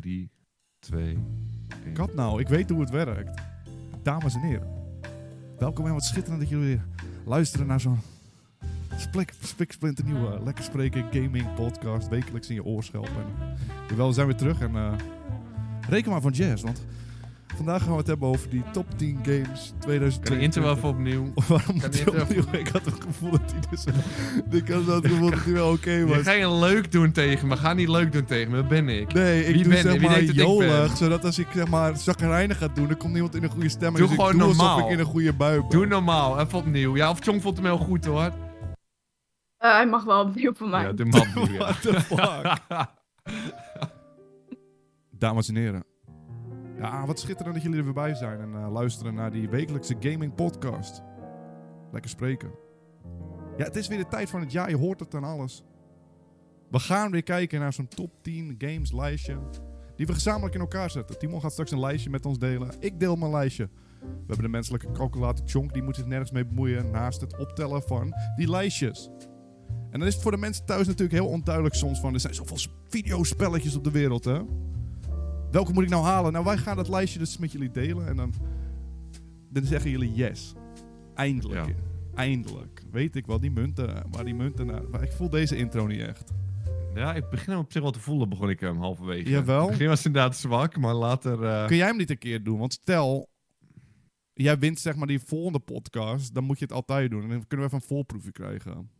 3, 2, Kat nou, ik weet hoe het werkt. Dames en heren. Welkom en wat schitterend dat jullie weer luisteren naar zo'n splik, spiksplinter nieuwe Lekker Spreken Gaming Podcast. Wekelijks in je oorschelp. En, jawel, we zijn weer terug en eh, reken maar van jazz, want vandaag gaan we het hebben over die top 10 games 2022. Kan de intro even opnieuw? Waarom Kan moet die opnieuw? Ik had het gevoel dat hij dus... ik had het gevoel dat hij wel oké Je was. ga je leuk doen tegen me. Ga niet leuk doen tegen me. Dat ben ik. Nee, ik Wie doe ben- zeg maar jolig, zodat als ik zeg maar zagrijnig ga doen, dan komt niemand in een goede stemming. Doe dus gewoon ik doe alsof normaal. ik in een goede bui ben. Doe normaal. Even opnieuw. Ja, of Chong vond hem heel goed hoor. Eh, hij mag wel opnieuw voor mij. Ja, doe maar opnieuw. Ja. What the fuck? Dames en heren. Ja, wat schitterend dat jullie er weer bij zijn en eh, luisteren naar die wekelijkse gaming podcast. Lekker spreken. Ja, het is weer de tijd van het jaar, je hoort het aan alles. We gaan weer kijken naar zo'n top 10 games lijstje. Die we gezamenlijk in elkaar zetten. Timon gaat straks een lijstje met ons delen. Ik deel mijn lijstje. We hebben de menselijke calculator Chonk, die moet zich nergens mee bemoeien naast het optellen van die lijstjes. En dan is het voor de mensen thuis natuurlijk heel onduidelijk soms van... er zijn zoveel videospelletjes op de wereld, hè? Welke moet ik nou halen? Nou, wij gaan dat lijstje dus met jullie delen en dan... Dan zeggen jullie yes. Eindelijk. Ja. Eindelijk. Weet ik wel, die munten, waar die munten naar... Maar ik voel deze intro niet echt. ja, ik begin hem op zich wel te voelen, begon ik hem halverwege. Jawel. Het begin was inderdaad zwak, maar later... eh, Kun jij hem niet een keer doen? Want stel, jij wint zeg maar die volgende podcast, dan moet je het altijd doen. En dan kunnen we even een voorproefje krijgen.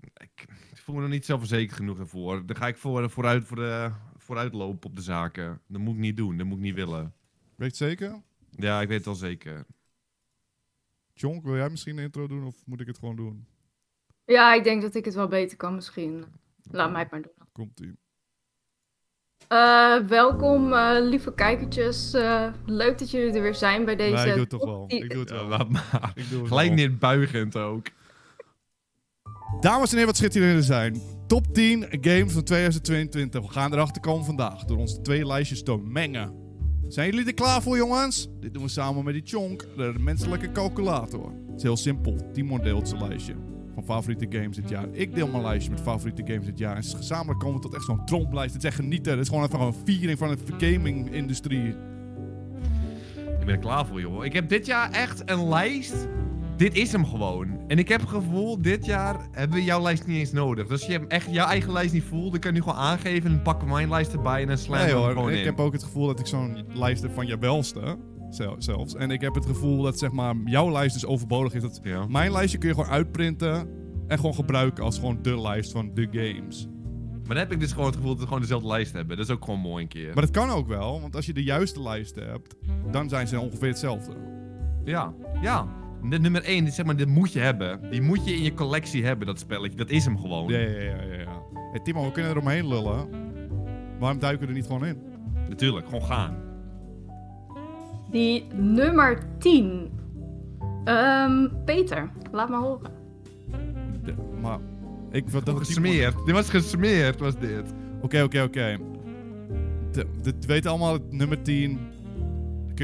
ik, ik voel me nog niet zelfverzekerd genoeg ervoor. Dan ga ik voor, vooruit, voor de, vooruit lopen op de zaken. Dat moet ik niet doen. Dat moet ik niet willen. Weet je het zeker? Ja, ik weet het wel zeker. Jonk, wil jij misschien een intro doen of moet ik het gewoon doen? Ja, ik denk dat ik het wel beter kan misschien. Laat mij het maar doen. Komt-ie. Eh, welkom, eh, lieve kijkertjes. Eh, leuk dat jullie er weer zijn bij deze... Nee, ik doe het toch wel. 10 Ik doe het Ja, wel. laat maar. Ik doe het Gelijk wel. niet buigend ook. Dames en heren, wat schitterend jullie er zijn. Top 10 games van 2022. We gaan erachter komen vandaag door onze twee lijstjes te mengen. Zijn jullie er klaar voor, jongens? Dit doen we samen met die Chonk, de menselijke calculator. Het is heel simpel. Timon deelt zijn lijstje van favoriete games dit jaar. Ik deel mijn lijstje met favoriete games dit jaar. En gezamenlijk komen we tot echt zo'n tromplijst. Het is echt genieten. Het is gewoon even een viering van de gaming-industrie. Ik ben er klaar voor, joh. Ik heb dit jaar echt een lijst. Dit is hem gewoon. En ik heb het gevoel, dit jaar hebben we jouw lijst niet eens nodig. Dus als je echt jouw eigen lijst niet voelt, dan kan je nu gewoon aangeven en pakken mijn lijst erbij en dan slaan Nee hoor, gewoon ik in. heb ook het gevoel dat ik zo'n lijst heb van je welste. zel- Zelfs. En ik heb het gevoel dat zeg maar jouw lijst dus overbodig is. Dat Ja. Mijn lijstje kun je gewoon uitprinten en gewoon gebruiken als gewoon de lijst van de games. Maar dan heb ik dus gewoon het gevoel dat we gewoon dezelfde lijst hebben. Dat is ook gewoon mooi een keer. Maar dat kan ook wel, want als je de juiste lijst hebt, dan zijn ze ongeveer hetzelfde. Ja, ja. De nummer 1, dit, zeg maar, dit moet je hebben. Die moet je in je collectie hebben, dat spelletje. Dat is hem gewoon. Ja, ja, ja, ja. ja. Hey, Timo, we kunnen er omheen lullen. Waarom duiken we er niet gewoon in? Natuurlijk, gewoon gaan. Die nummer 10. Ehm, Peter, laat maar horen. De- maar ik wil dat Gesmeerd. Dit was gesmeerd, was dit. Oké, oké, oké. We weten allemaal het nummer 10.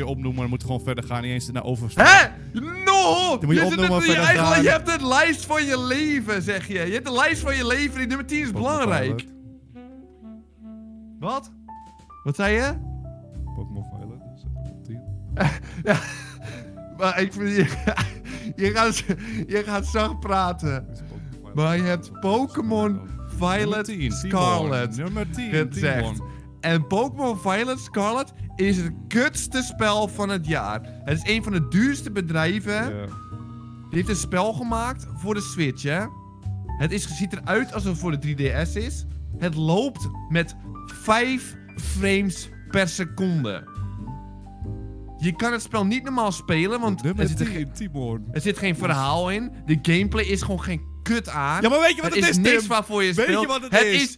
Je opnoemen, dan moet gewoon verder gaan. Niet eens naar over. Hè? No! Dan moet je zit opnoemen verder eigenlijk, gaan. je hebt een lijst van je leven, zeg je. Je hebt een lijst van je leven. Die nummer 10 is belangrijk. Wat? Wat zei je? Pokémon Violet, dus op 10. Ja, maar ik vind je, je, gaat, je gaat zacht praten. Is. Maar je hebt Pokémon Nummer Violet 10, Scarlet. Nummer 10, gezegd. En Pokémon Violet Scarlet is het kutste spel van het jaar. Het is een van de duurste bedrijven. Ja. Die heeft een spel gemaakt voor de Switch, hè? Het is, ziet eruit alsof het voor de 3DS is. Het loopt met 5 frames per seconde. Je kan het spel niet normaal spelen, want er zit, er, 10, geen- er zit geen verhaal in. De gameplay is gewoon geen kut aan. Ja, maar weet je wat er het is is, niks waarvoor je Weet je speelt. wat het is? is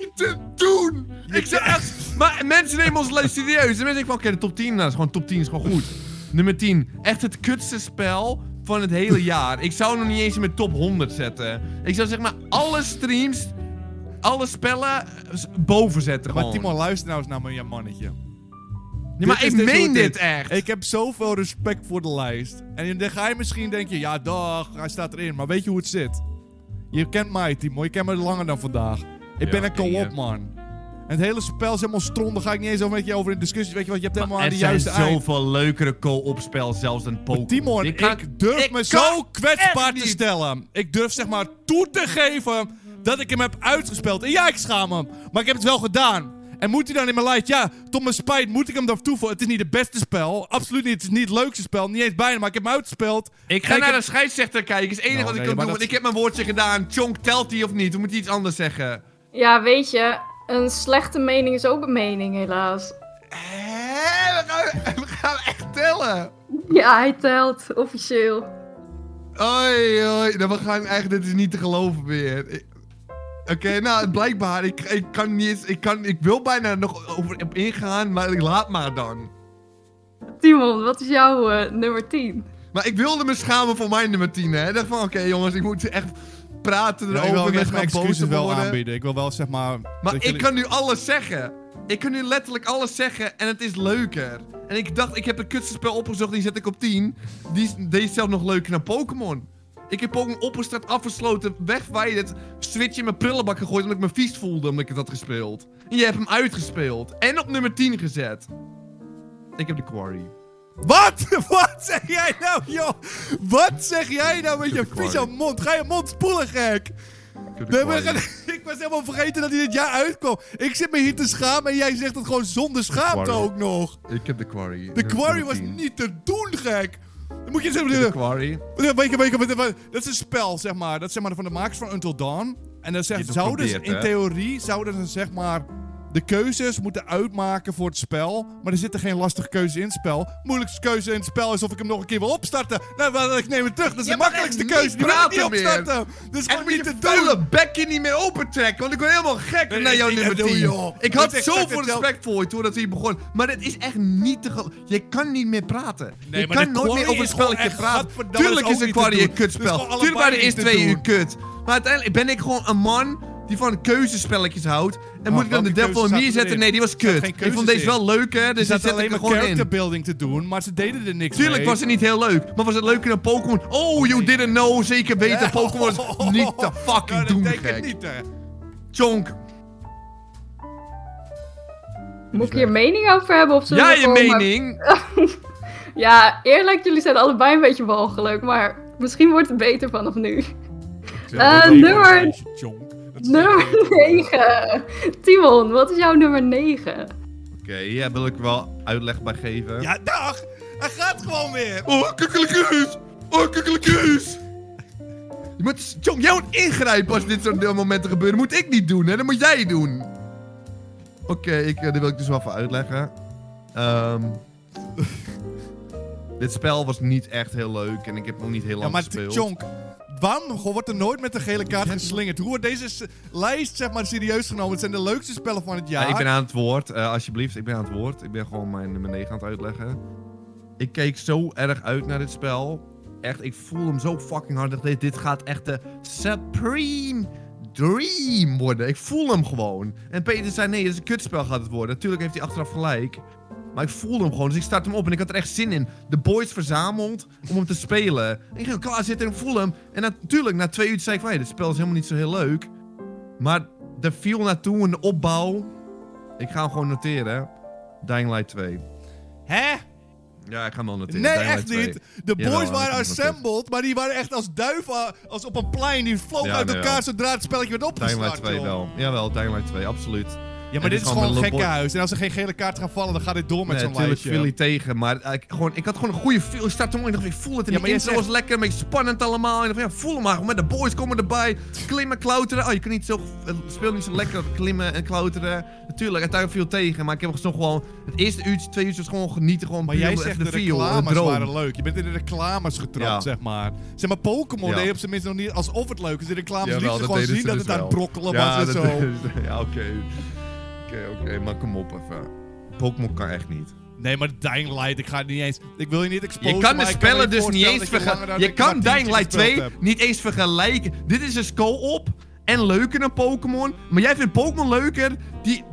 niet te doen! Ik zeg echt... Maar mensen nemen ons lijst serieus. En mensen denken van, oké, de top 10, nou, dat is gewoon top 10, is gewoon goed. Nummer 10. Echt het kutste spel van het hele jaar. Ik zou nog niet eens in mijn top 100 zetten. Ik zou zeg maar alle streams, alle spellen eh, boven zetten Maar. Timon, luister nou eens naar mijn mannetje. Nee, maar ik meen dit echt. Ik heb zoveel respect voor de lijst. En dan ga je misschien denken, ja dag, hij staat erin. Maar weet je hoe het zit? Je kent mij, Timo. Je kent me langer dan vandaag. Ik Ja, ben een co-op man. En het hele spel is helemaal strom. Daar ga ik niet eens over met je over in discussie. Weet je wat, je hebt helemaal aan er de zijn juiste eind. zoveel leukere co-op spel zelfs dan Pokémon. Timon, Die ik, kan- durf ik me zo kwetsbaar te stellen. Ik durf zeg maar toe te geven dat ik hem heb uitgespeeld. En ja, ik schaam me. Maar ik heb het wel gedaan. En moet hij dan in mijn lijst? Ja, tot mijn spijt moet ik hem daar toevoegen. Het is niet het beste spel. Absoluut niet. Het is niet het leukste spel. Niet eens bijna, maar ik heb hem uitgespeeld. Ik ga ik naar heb- de scheidsrechter kijken. is het enige Nou, wat ik kan doen. dat- Want ik heb mijn woordje gedaan. Chonk, telt die of niet? We moeten iets anders zeggen. Ja, weet je, een slechte mening is ook een mening, helaas. Hé, we gaan, we gaan echt tellen. Ja, hij telt, officieel. Oei, oei. Nou, we gaan echt, dit is niet te geloven meer. Oké, nou, blijkbaar, ik, ik kan niet eens, ik, kan, ik wil bijna nog over op ingaan, maar ik laat maar dan. Timon, wat is jouw eh, nummer 10? Maar ik wilde me schamen voor mijn nummer 10, hè. Ik dacht van, oké jongens, ik moet echt praten Ja, ik erover, wil ik net ben mijn excuses wel worden. aanbieden. Ik wil wel zeg maar... Maar ik jullie- kan nu alles zeggen. Ik kan nu letterlijk alles zeggen en het is leuker. En ik dacht, ik heb het kutste spel opgezocht, die zet ik op 10. Die is zelfs nog leuker dan Pokémon. Ik heb Pokémon opgestart, afgesloten, wegwijderd, switch in mijn prullenbak gegooid omdat ik me vies voelde omdat ik het had gespeeld. En je hebt hem uitgespeeld. En op nummer 10 gezet. Ik heb de Quarry. Wat? Wat zeg jij nou, joh? Wat zeg jij nou met je vieze mond? Ga je mond spoelen, gek? Ik Nee, was helemaal vergeten dat hij dit jaar uitkwam. Ik zit me hier te schamen en jij zegt het gewoon zonder schaamte ook nog. Ik heb de Quarry. De Quarry was 10. niet te doen, gek. Dan moet je heb zeggen... de Quarry. Dat is een spel, zeg maar. Dat is zeg maar van de makers van Until Dawn. En dan zouden ze, in theorie, zouden ze zeg maar de keuzes moeten uitmaken voor het spel. Maar er zitten geen lastige keuzes in het spel. Moeilijkste keuze in het spel is of ik hem nog een keer wil opstarten. Nou, ik neem het terug. Dat is Je de makkelijkste keuze. Die wil ik niet praten meer. opstarten. Dus gewoon niet te doen. bekje niet meer opentrekken, want ik word helemaal gek Nee, naar jouw ik- nummer doe, 10. joh. Ik had zoveel respect voor je toen dat hij begon, maar dit is echt niet te geloven. Je kan niet meer praten. Nee, je kan nooit meer over een gewoon spelletje praten. Tuurlijk is een Quarry een kutspel. Tuurlijk waren de eerste twee uur kut. Maar uiteindelijk ben ik gewoon een man die van keuzespelletjes houdt. En moet ik dan de Devil in keuzes Me zaten zetten? erin? Nee, die was kut. Ik vond deze in. wel leuker, Er dus die zat zet ik alleen er maar gewoon in. character building te doen, maar ze deden er niks Tuurlijk mee. was het niet heel leuk, maar was het leuker dan Pokémon? Oh, you didn't know, zeker weten. Pokémon is niet te fucking dat doen, denk ik gek. niet, hè. Chonk, Moet ik hier mening over hebben of ja, je mening. Ja, eerlijk, jullie zijn allebei een beetje walgelijk, maar misschien wordt het beter vanaf nu. Eh, dat nummer- jonk. Dat Nummer echt- 9. Timon, wat is jouw nummer 9? Oké, hier wil ik wel uitleg bij geven. Ja, dag! Hij gaat gewoon weer! Oh, kukkelekeus! Oh, kukkelekeus! Je moet, jij moet ingrijpen als dit soort momenten gebeuren. moet ik niet doen, hè? Dat moet jij doen. Oké, ik, eh, dit wil ik dus wel even uitleggen. Ehm dit spel was niet echt heel leuk en ik heb nog niet heel Ja, lang maar gespeeld. Jonk, waarom wordt er nooit met de gele kaart geslingerd? Hoe wordt deze lijst zeg maar serieus genomen? Het zijn de leukste spellen van het jaar. Ja, ik ben aan het woord. Eh, alsjeblieft, ik ben aan het woord. Ik ben gewoon mijn nummer 9 aan het uitleggen. Ik keek zo erg uit naar dit spel. Echt, ik voel hem zo fucking hard. Dacht, Dit gaat echt de Supreme Dream worden. Ik voel hem gewoon. En Peter zei, nee, dit is een kutspel gaat het worden. Natuurlijk heeft hij achteraf gelijk. Maar ik voelde hem gewoon, dus ik start hem op en ik had er echt zin in. De boys verzameld om hem te spelen. En ik ging klaar zitten en ik voel hem. En natuurlijk, na twee uur zei ik van, hey, dit spel is helemaal niet zo heel leuk. Maar er viel naartoe de opbouw. Ik ga hem gewoon noteren. Dying Light 2. Hè? Ja, ik ga hem wel noteren. Nee, Dying echt Light 2. niet. De boys waren assembled, maar die waren echt als duiven, als op een plein. Die vlogen Ja, uit nee, elkaar wel. zodra het spelletje werd Dying Light opgestart. 2 joh. wel. Jawel, Dying Light 2, absoluut. Ja, maar dit is gewoon een een gekke boy- huis. En als er geen gele kaart gaan vallen, dan gaat dit door met zo'n natuurlijk lijstje. viel hij tegen, maar eh, ik, gewoon, ik had gewoon een goede feel. Ik start hem op en ik dacht, ik voel het. En Ja, die intro was lekker, een beetje spannend allemaal. En ik dacht, ja, voel hem maar. Met de boys komen erbij. Klimmen, klauteren. Oh, je kan niet zo, het speelt niet zo lekker klimmen en klauteren. Natuurlijk, uiteindelijk viel tegen. Maar ik heb nog gewoon, het eerste uurtje, twee uurtjes gewoon genieten. Gewoon Maar jij zegt de feel, reclames waren leuk. Je bent in de reclames getrapt, zeg maar. Zeg maar, Pokémon deed op zijn minst nog niet alsof het leuk is. De reclames lieten gewoon zien dat dus het aan brokkelen was en zo. ja, oké. Oké, oké, maar kom op even. Pokémon kan echt niet. Nee, maar Dying Light, ik ga het niet eens... Ik wil je niet exposen, Je kan de spellen dus niet eens dat vergelijken. Je een kan Dying Light gespeeld 2 hebt. niet eens vergelijken. Dit is dus co-op en leuker dan Pokémon. Maar jij vindt Pokémon leuker die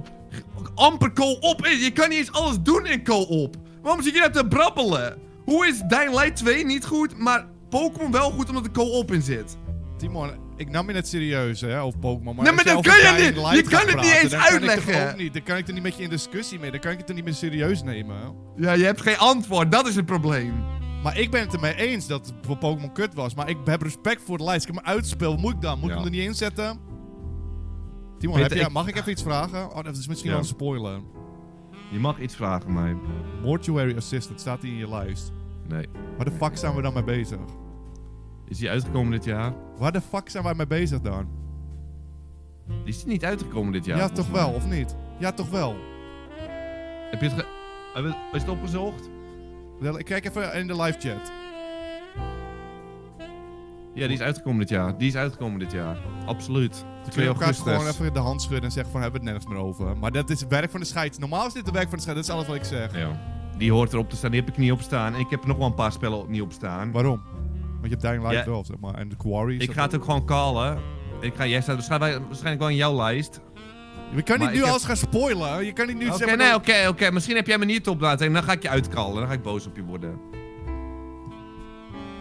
amper co-op is. Je kan niet eens alles doen in co-op. Waarom zit je daar te brabbelen? Hoe is Dying Light 2 niet goed, maar Pokémon wel goed omdat er co-op in zit? Timon, Ik nam je net serieus, hè, over Pokémon. Maar Nee, maar dat kan je niet- je kan het niet eens dan kan ik uitleggen. ook niet. Dan kan ik er niet met je in discussie mee. Dan kan ik het er niet meer serieus nemen. Ja, je hebt geen antwoord. Dat is het probleem. Maar ik ben het ermee eens dat het voor Pokémon kut was. Maar ik heb respect voor de lijst. Ik heb hem uitgespeeld. Wat moet ik dan? Moet ik hem er niet inzetten? Timon, heb ik- mag ik even iets vragen? Oh, dat is misschien Ja. wel een spoiler. Je mag iets vragen, mij. Mortuary Assistant, staat die in je lijst? Nee. Waar de fuck zijn we dan mee bezig? Is die uitgekomen dit jaar? Waar de fuck zijn wij mee bezig dan? Die is niet uitgekomen dit jaar. Ja, toch wel, of niet? Ja, toch wel. Heb je het, ge- heb je- is het opgezocht? Ik kijk even in de live chat. Ja, die is uitgekomen dit jaar. Die is uitgekomen dit jaar. Absoluut. Kun 2 je elkaar gewoon even de hand schudden en zeggen van hebben we het nergens meer over. Maar dat is het werk van de scheids. Normaal is dit het werk van de scheids. Dat is alles wat ik zeg. Ja. Die hoort erop te staan. Die heb ik niet op staan. En ik heb er nog wel een paar spellen niet op staan. Waarom? Want je hebt Dying Light Ja. wel, zeg maar. En de Quarry. Ik ga het ook gewoon callen. Ik ga, jij staat waarschijnlijk waarschijnlijk wel in jouw lijst. Je kan Maar niet nu heb- alles gaan spoilen. Je kan niet nu Oké, zeggen... nee, oké, oké. Misschien heb jij me niet op laten. En dan ga ik je uitkallen. Dan ga ik boos op je worden.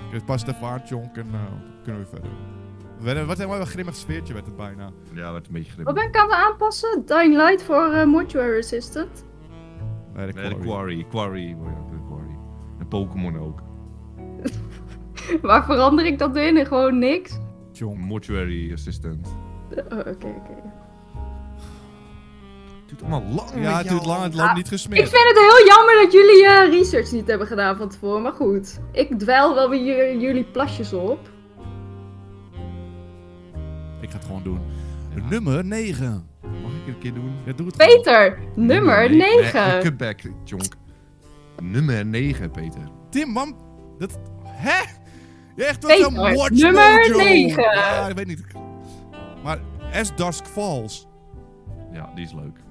Oké, pas het even aan, Jonk, en uh, kunnen we verder. We Wat een grimmig sfeertje werd het bijna. Ja, werd een beetje Wat grimmig. ben ik aan het aanpassen? Dying Light voor eh, Mortuary Assistant. Nee, de Nee, de Quarry. Quarry. Quarry. Oh ja, de Quarry. En Pokémon ook. Waar verander ik dat in? En gewoon niks? Jonk. Mortuary Assistant. Oh, Oké, oké. Het duurt allemaal lang Ja, het duurt lang, het loopt Ah, niet Ik gesmeerd. vind het heel jammer dat jullie eh, research niet hebben gedaan van tevoren, maar goed. Ik dweil wel weer jullie plasjes op. Ik ga het gewoon doen. Ja. Nummer 9. Mag ik een keer doen? Ja, doe het gewoon. Peter, nummer Nee, 9. Nee, cutback, Jonk. Nummer 9, Peter. Tim, man. Dat... Hè? Je echt wat zo'n watch nummer mojo. 9. Ja, ik weet niet. Maar As Dusk Falls. Ja, die is leuk.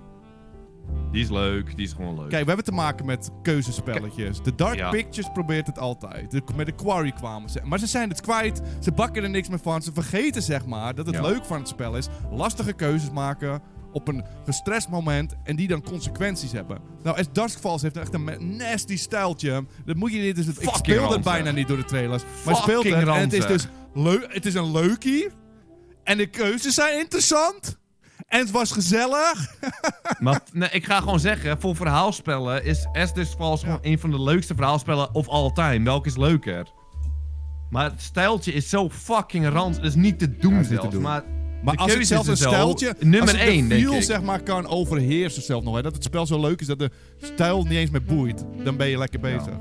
Die is leuk, die is gewoon leuk. Kijk, we hebben te maken met keuzespelletjes. De Dark Ja. Pictures probeert het altijd. De- met de Quarry kwamen ze. Maar ze zijn het kwijt. Ze bakken er niks meer van. Ze vergeten zeg maar dat het Ja. leuk van het spel is. Lastige keuzes maken op een gestrest moment. En die dan consequenties hebben. Nou, As Dusk Falls heeft echt een nasty stijltje. Dat moet je niet... Dus, ik Fucking speel het bijna niet door de trailers. Maar speelt het en het is dus leuk. Het is een leukie. En de keuzes zijn interessant. En het was gezellig. Maar nee, ik ga gewoon zeggen, voor verhaalspellen is Estus Falls gewoon een van de leukste verhaalspellen of all time. Welke is leuker? Maar het stijltje is zo fucking rand. Dat is niet te doen Ja, te doen. Maar, Maar de als het keuzes zelfs een en zo, stijltje... Nummer als 1, de denk feel, ik. zeg maar, kan overheersen zelf nog. Hè, dat het spel zo leuk is dat de stijl niet eens meer boeit. Dan ben je lekker bezig.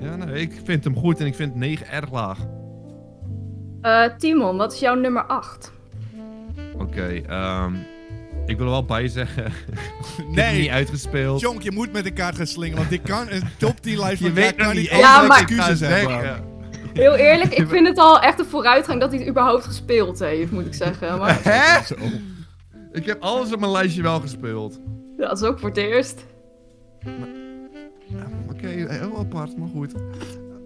Ja, nee, ik vind hem goed en ik vind 9 erg laag. Eh, Timon, wat is jouw nummer 8? Oké, ehm, ik wil er wel bij zeggen. hem niet Nee, uitgespeeld. Jonk, je moet met de kaart gaan slingeren. Want dit kan een top 10 lijst je van weet Jack nog kan niet Ja, maar- excuses Ik ga hebben. Heel eerlijk, ik vind het al echt een vooruitgang dat hij het überhaupt gespeeld heeft, moet ik zeggen. Maar Hè? Zo. Ik heb alles op mijn lijstje wel gespeeld. dat is ook voor het eerst. Oké, heel apart, maar goed.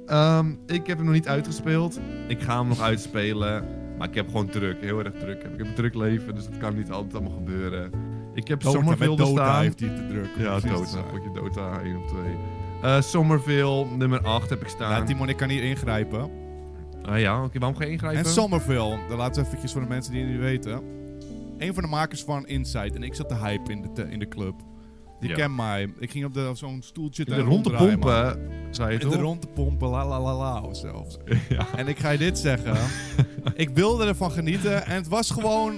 Ehm, ik heb hem nog niet uitgespeeld. Ik ga hem nog uitspelen. Maar ik heb gewoon druk, heel erg druk. Ik heb een druk leven, dus het kan niet altijd allemaal gebeuren. Ik heb Dota, met Somerville Dota staan. heeft hij te druk. Ja, Dota. Pak je Dota 1 of 2. Eh Somerville, nummer 8 heb ik Ja, staan. Timon, ik kan hier ingrijpen. Ah ja, oké, waarom ga je ingrijpen? En Somerville, dat laten we eventjes voor de mensen die het niet weten. Een van de makers van Inside. En ik zat te hype in de, in de club. Die Ja. kent mij. Ik ging op zo'n stoeltje de te rond te pompen, zei je En de toch? rond te pompen, la la la la of zelfs. ja. En ik ga je dit zeggen. ik wilde ervan genieten en het was gewoon...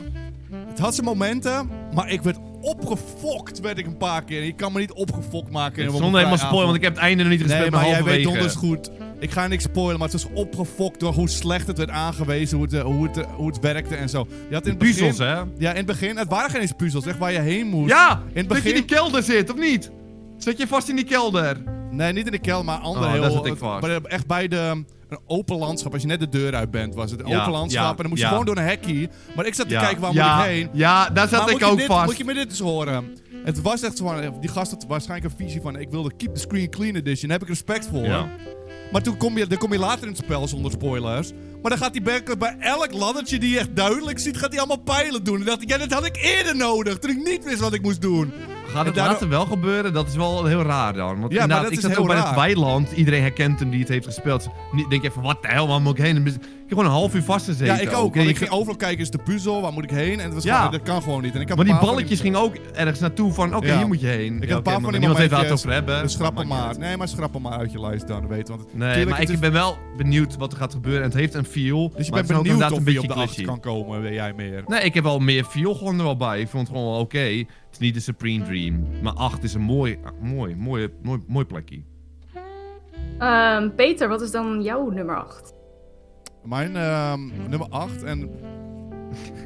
Het had zijn momenten, maar ik werd opgefokt werd ik een paar keer. Je kan me niet opgefokt maken. Zonder helemaal spoilen, want ik heb het einde nog niet gespeeld, Nee, maar maar jij weet donders goed. Ik ga niks spoilen, maar het was opgefokt door hoe slecht het werd aangewezen, hoe het, eh, hoe het, eh, hoe het werkte en zo. Je had in het begin, Puzzels, hè? Ja, in het begin, het waren geen eens puzzels, echt waar je heen moest. Ja! in het Dat je in begin. die kelder zit, of niet? Zit je vast in die kelder? Nee, niet in de kelder, maar ander Oh, heel... zat ik vast. de- echt bij de... Een open landschap, als je net de deur uit bent, was het. Een Ja, open landschap ja, en dan moest je gewoon door een hekkie. Maar ik zat te kijken, waar moet ik heen? Ja, daar zat Maar ik ook dit, vast. Moet je me dit eens horen? Het was echt zo van, die gast had waarschijnlijk een visie van, ik wilde Keep the Screen Clean Edition. Daar heb ik respect voor. Ja. Maar toen kom, je, dan kom je later in het spel zonder spoilers. Maar dan gaat hij bij, bij elk laddertje die je echt duidelijk ziet, gaat hij allemaal pijlen doen. En dacht ik, ja, dat had ik eerder nodig, toen ik niet wist wat ik moest doen. Gaat het En daardoor- later wel gebeuren? Dat is wel heel raar dan. Want Ja, maar inderdaad, dat ik is zat heel ook bij het weiland. Iedereen herkent hem die het heeft gespeeld. Denk je van, wat de hel, waar moet ik heen? Ik heb gewoon een half uur vastgezeten. Ja, ik ook. En Want je ik ging overal kijken, is de puzzel, waar moet ik heen? En het was Ja. gewoon, dat kan gewoon niet. En ik heb Maar die balletjes gingen ook ergens naartoe van, oké, Ja. hier moet je heen. Ik Ja, heb een paar van maar die niemand heeft waar het over hebben. Dus schrap hem maakt maar. Nee, maar schrap hem maar uit je lijst dan, weet. Want Nee, maar ik is- ben wel benieuwd wat er gaat gebeuren. En het heeft een feel. Dus je bent benieuwd inderdaad of beetje op de acht kan komen, weet jij meer. Nee, ik heb wel meer feel gewoon er wel bij. Ik vond het gewoon wel oké. Het is niet de Supreme Dream. Maar 8 is een mooi, mooi, mooi, mooi, mooi plekje. Ehm, Peter, wat is dan jouw nummer 8? Mijn ehm, nummer 8 en...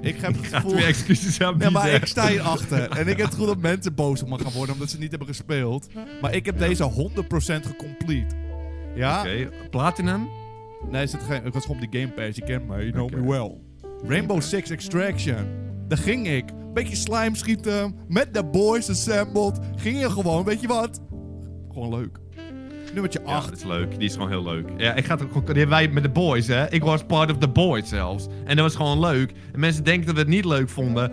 Ik heb het gevoel... weer excuses aan Nee, maar ik sta hierachter. En ik heb het gevoel dat mensen boos op me gaan worden omdat ze het niet hebben gespeeld. Maar ik heb deze 100% gecomplete. Ja? Oké, Platinum? Nee, er zit geen, ik was gewoon op die Game Pass. Je kent me, you know me well. Rainbow Six Extraction. Daar ging ik. Beetje slime schieten. Met de boys assembled. Ging je gewoon, weet je wat? Gewoon leuk. Nummertje Ja, 8. dat is leuk. Die is gewoon heel leuk. Ja, ik ga het ook gewoon... Die hebben wij met de boys, hè. Ik was part of the boys zelfs. En dat was gewoon leuk. En mensen denken dat we het niet leuk vonden.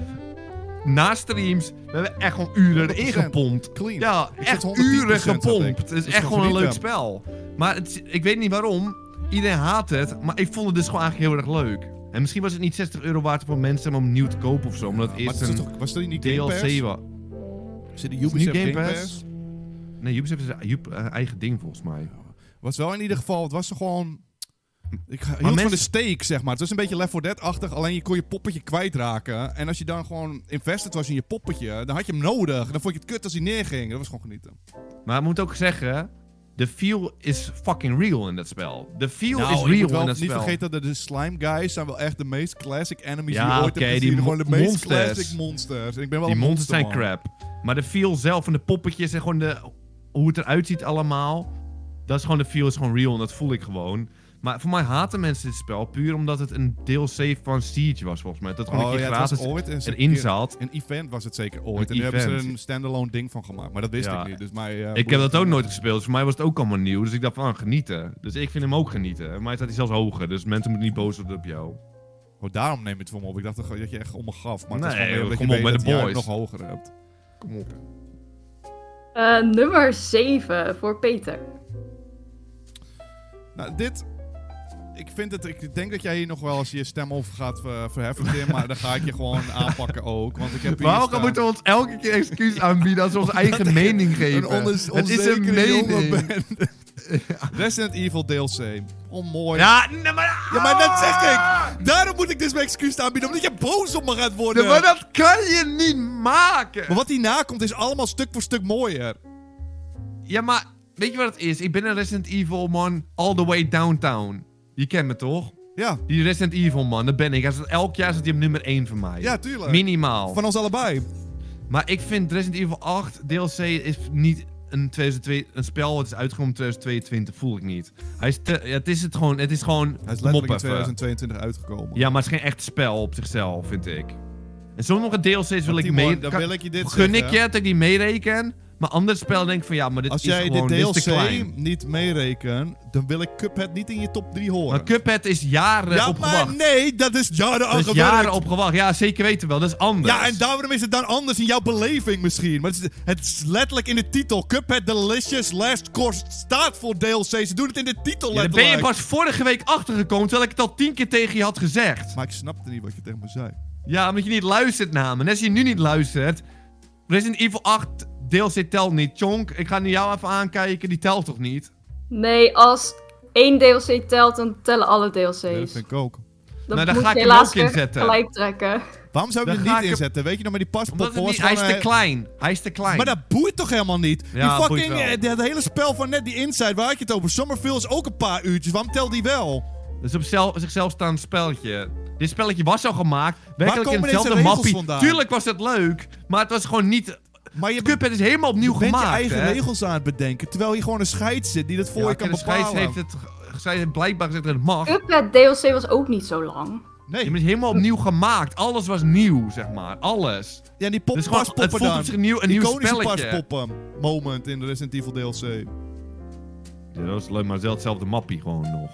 Na streams, we hebben echt gewoon uren erin 100%. gepompt. Clean. Ja, Ik echt 110% uren gepompt. Het is echt gewoon een leuk spel. Maar het, ik weet niet waarom. Iedereen haat het. Maar ik vond het dus gewoon eigenlijk heel erg leuk. En misschien was het niet 60 euro waard voor mensen om nieuw te kopen of zo. Omdat het Maar eerst het is een toch, was dat niet Game Pass? DLC was. Zit de Ubisoft Game Pass? Nee, Ubisoft is een eh, eigen ding volgens mij. Was wel in ieder geval, het was er gewoon... Ik hield mensen- van de steak, zeg maar. Het was een beetje Left 4 Dead-achtig, alleen je kon je poppetje kwijtraken. En als je dan gewoon invested was in je poppetje, dan had je hem nodig. Dan vond je het kut als hij neerging. Dat was gewoon genieten. Maar ik moet ook zeggen, de feel is fucking real in dat spel. De feel Nou, is real wel in dat niet spel. vergeten dat de slime guys zijn wel echt de meest classic enemies Ja, die je ooit oké, hebt die gezien. Gewoon de meest monsters. classic monsters. En ik ben wel Die monsters zijn monsterman. crap. Maar de feel zelf van de poppetjes en gewoon de, hoe het eruit ziet allemaal. Dat is gewoon de feel is gewoon real en dat voel ik gewoon. Maar voor mij haten mensen dit spel puur omdat het een DLC van Siege was volgens mij. Dat gewoon Oh een keer ja, het gratis ooit een erin zat. Een event was het zeker ooit. Een en daar hebben ze een standalone ding van gemaakt. Maar dat wist Ja. ik niet. Dus mij, eh, Ik heb dat ook nooit gespeeld, dus voor mij was het ook allemaal nieuw. Dus ik dacht van, ah, genieten. Dus ik vind hem ook genieten. En mij staat hij zelfs hoger, dus mensen moeten niet boos worden op jou. Oh, daarom neem je het voor me op. Ik dacht dat dat je echt om me gaf. Maar het Nee, is gewoon meer omdat je op, bij dat de het boys. nog hoger hebt. Kom op. Eh, nummer 7 voor Peter. Nou, dit... Ik vind het... Ik denk dat jij hier nog wel eens je stem over gaat ver- verheffen, Tim. maar dan ga ik je gewoon aanpakken ook. Want ik heb hier Waarom staan- moeten we ons elke keer excuus aanbieden als we onze eigen mening geven? Een het is een mening. Resident Evil DLC. Oh, mooi. Ja, nee, maar... Ja, maar dat zeg ik! Daarom moet ik dus mijn excuus aanbieden, omdat je boos op me gaat worden. Nee, maar dat kan je niet maken. Maar wat hierna komt is allemaal stuk voor stuk mooier. Ja, maar weet je wat het is? Ik ben een Resident Evil man all the way downtown. Je kent me toch? Ja, Die Resident Evil man, dat ben ik. Hij staat- Elk jaar zit hij op nummer 1 van mij. ja tuurlijk. Minimaal. Van ons allebei. Maar ik vind Resident Evil 8 DLC is niet een, 2002, een spel wat is uitgekomen in 2022, voel ik niet. Hij is te- het is het gewoon, het is gewoon Hij is letterlijk in moppen. 2022 uitgekomen. Ja, maar het is geen echt spel op zichzelf, vind ik. En sommige DLC's wil ik mee... dan wil ik je dit gun zeggen. ik je dat ik die meereken. Maar andere spellen denk ik van ja, maar dit Als is jij gewoon dit is te DLC niet meerekent, dan wil ik Cuphead niet in je top 3 horen. Maar Cuphead is jaren ja, op maar nee, dat is jaren al Dat is gewerkt. jaren op gewacht. Ja, zeker weten wel. Dat is anders. Ja, en daarom is het dan anders in jouw beleving misschien. Maar het is, het is letterlijk in de titel. Cuphead Delicious Last Course staat voor DLC. Ze doen het in de titel Ja, daar ben letterlijk. je pas vorige week achtergekomen, terwijl ik het al tien keer tegen je had gezegd. Maar ik snapte niet wat je tegen me zei. Ja, omdat je niet luistert naar me. En als je nu niet luistert... Resident Evil 8 DLC telt niet. Chonk, ik ga nu jou even aankijken. Die telt toch niet? Nee, als één DLC telt, dan tellen alle DLC's. Dat vind ik ook. Dan Nou, daar ga ik je hem ook gelijk trekken. Waarom zou je Dan hem niet ik inzetten? Weet je nog met die het niet, hij is te eh, klein. Hij is te klein. Maar dat boeit toch helemaal niet? Ja, die boeit fucking, wel. eh, dat hele spel van net, die Inside, waar had je het over? Summerfield is ook een paar uurtjes. Waarom telt die wel? Dat is op zel- zichzelf staand spelletje. Dit spelletje was al gemaakt. Werkelijk komen in deze hetzelfde regels mappie. vandaan? Tuurlijk was het leuk. Maar het was gewoon niet... Maar je, Cuphead is helemaal opnieuw je bent gemaakt, je eigen hè? regels aan het bedenken. Terwijl je gewoon een scheid zit die dat voor Ja, je kan de scheids bepalen. heeft het... Zij heeft blijkbaar gezegd dat het mag. Cuphead DLC was ook niet zo lang. Nee, Je bent helemaal opnieuw gemaakt. Alles was nieuw, zeg maar. Alles. ja, die pop Dus gewoon, het voelt dan. op zich nieuw, een nieuw spelletje. paspoppen moment in de Resident Evil DLC. Ja, dat is leuk, maar zelf- hetzelfde mappie gewoon nog.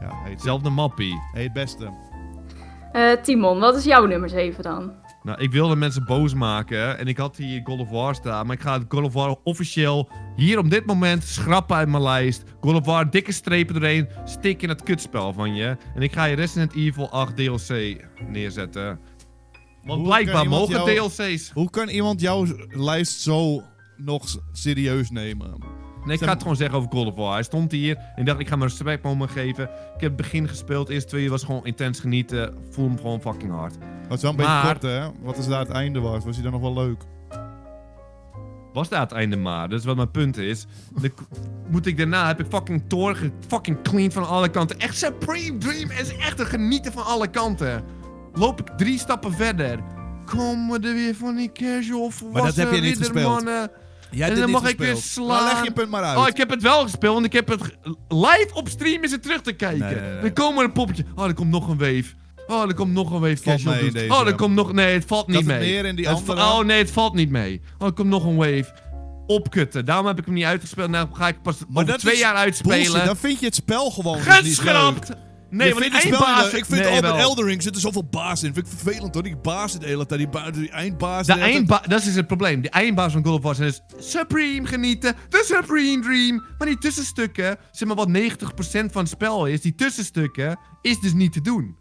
Ja, Hetzelfde mappie. hey, het beste. Eh, Timon, wat is jouw nummer 7 dan? Nou, ik wilde mensen boos maken en ik had hier God of War staan. Maar ik ga het God of War officieel hier op dit moment schrappen uit mijn lijst. God of War, dikke strepen erheen, stik in het kutspel van je. En ik ga je Resident Evil 8 DLC neerzetten. Want Hoe blijkbaar mogen jou- DLC's. Hoe kan iemand jouw lijst zo nog serieus nemen? Nee, ik ga het gewoon zeggen over God of War. Hij stond hier en dacht, ik ga mijn respect moment geven. Ik heb het begin gespeeld, eerste twee uur was gewoon intens genieten. Voel hem gewoon fucking hard. Dat is wel een Maar- beetje kort, hè? Wat is daar het einde was? Was hij dan nog wel leuk? Was daar het einde maar. Dat is wat mijn punt is. Moet ik daarna, heb ik fucking Thor fucking clean van alle kanten. Echt Supreme Dream is echt een genieten van alle kanten. Loop ik drie stappen verder. Komen er weer van die casual volwassen heb je niet gespeeld. riddermannen. Jij En dan mag ik weer slaan. Nou, leg je punt maar uit. Oh, ik heb het wel gespeeld, want ik heb het live op stream is het terug te kijken. Nee, nee, nee. Er komen een poppetje. Oh, er komt nog een wave. Oh, er komt nog een wave Valt mee, deze. Oh, er komt nog... Nee, het valt niet mee. meer in die andere- Oh, nee, het valt niet mee. Oh, er komt nog een wave. Opkutten. Daarom heb ik hem niet uitgespeeld. Nou ga ik pas Maar over twee is jaar Bullshit, uitspelen. dan vind je het spel gewoon dus niet leuk. Nee, want die het eindbaas... Ik vind nee, ook met wel. Elden Ring zitten zoveel baas in. Vind ik vervelend hoor. Die bazen de hele tijd. Die, ba- die eindbaas. De eindbaas, dat is dus het probleem. De eindbaas van God of War dus Supreme genieten, de Supreme Dream. Maar die tussenstukken, zeg maar wat 90% van het spel is, die tussenstukken, is dus niet te doen.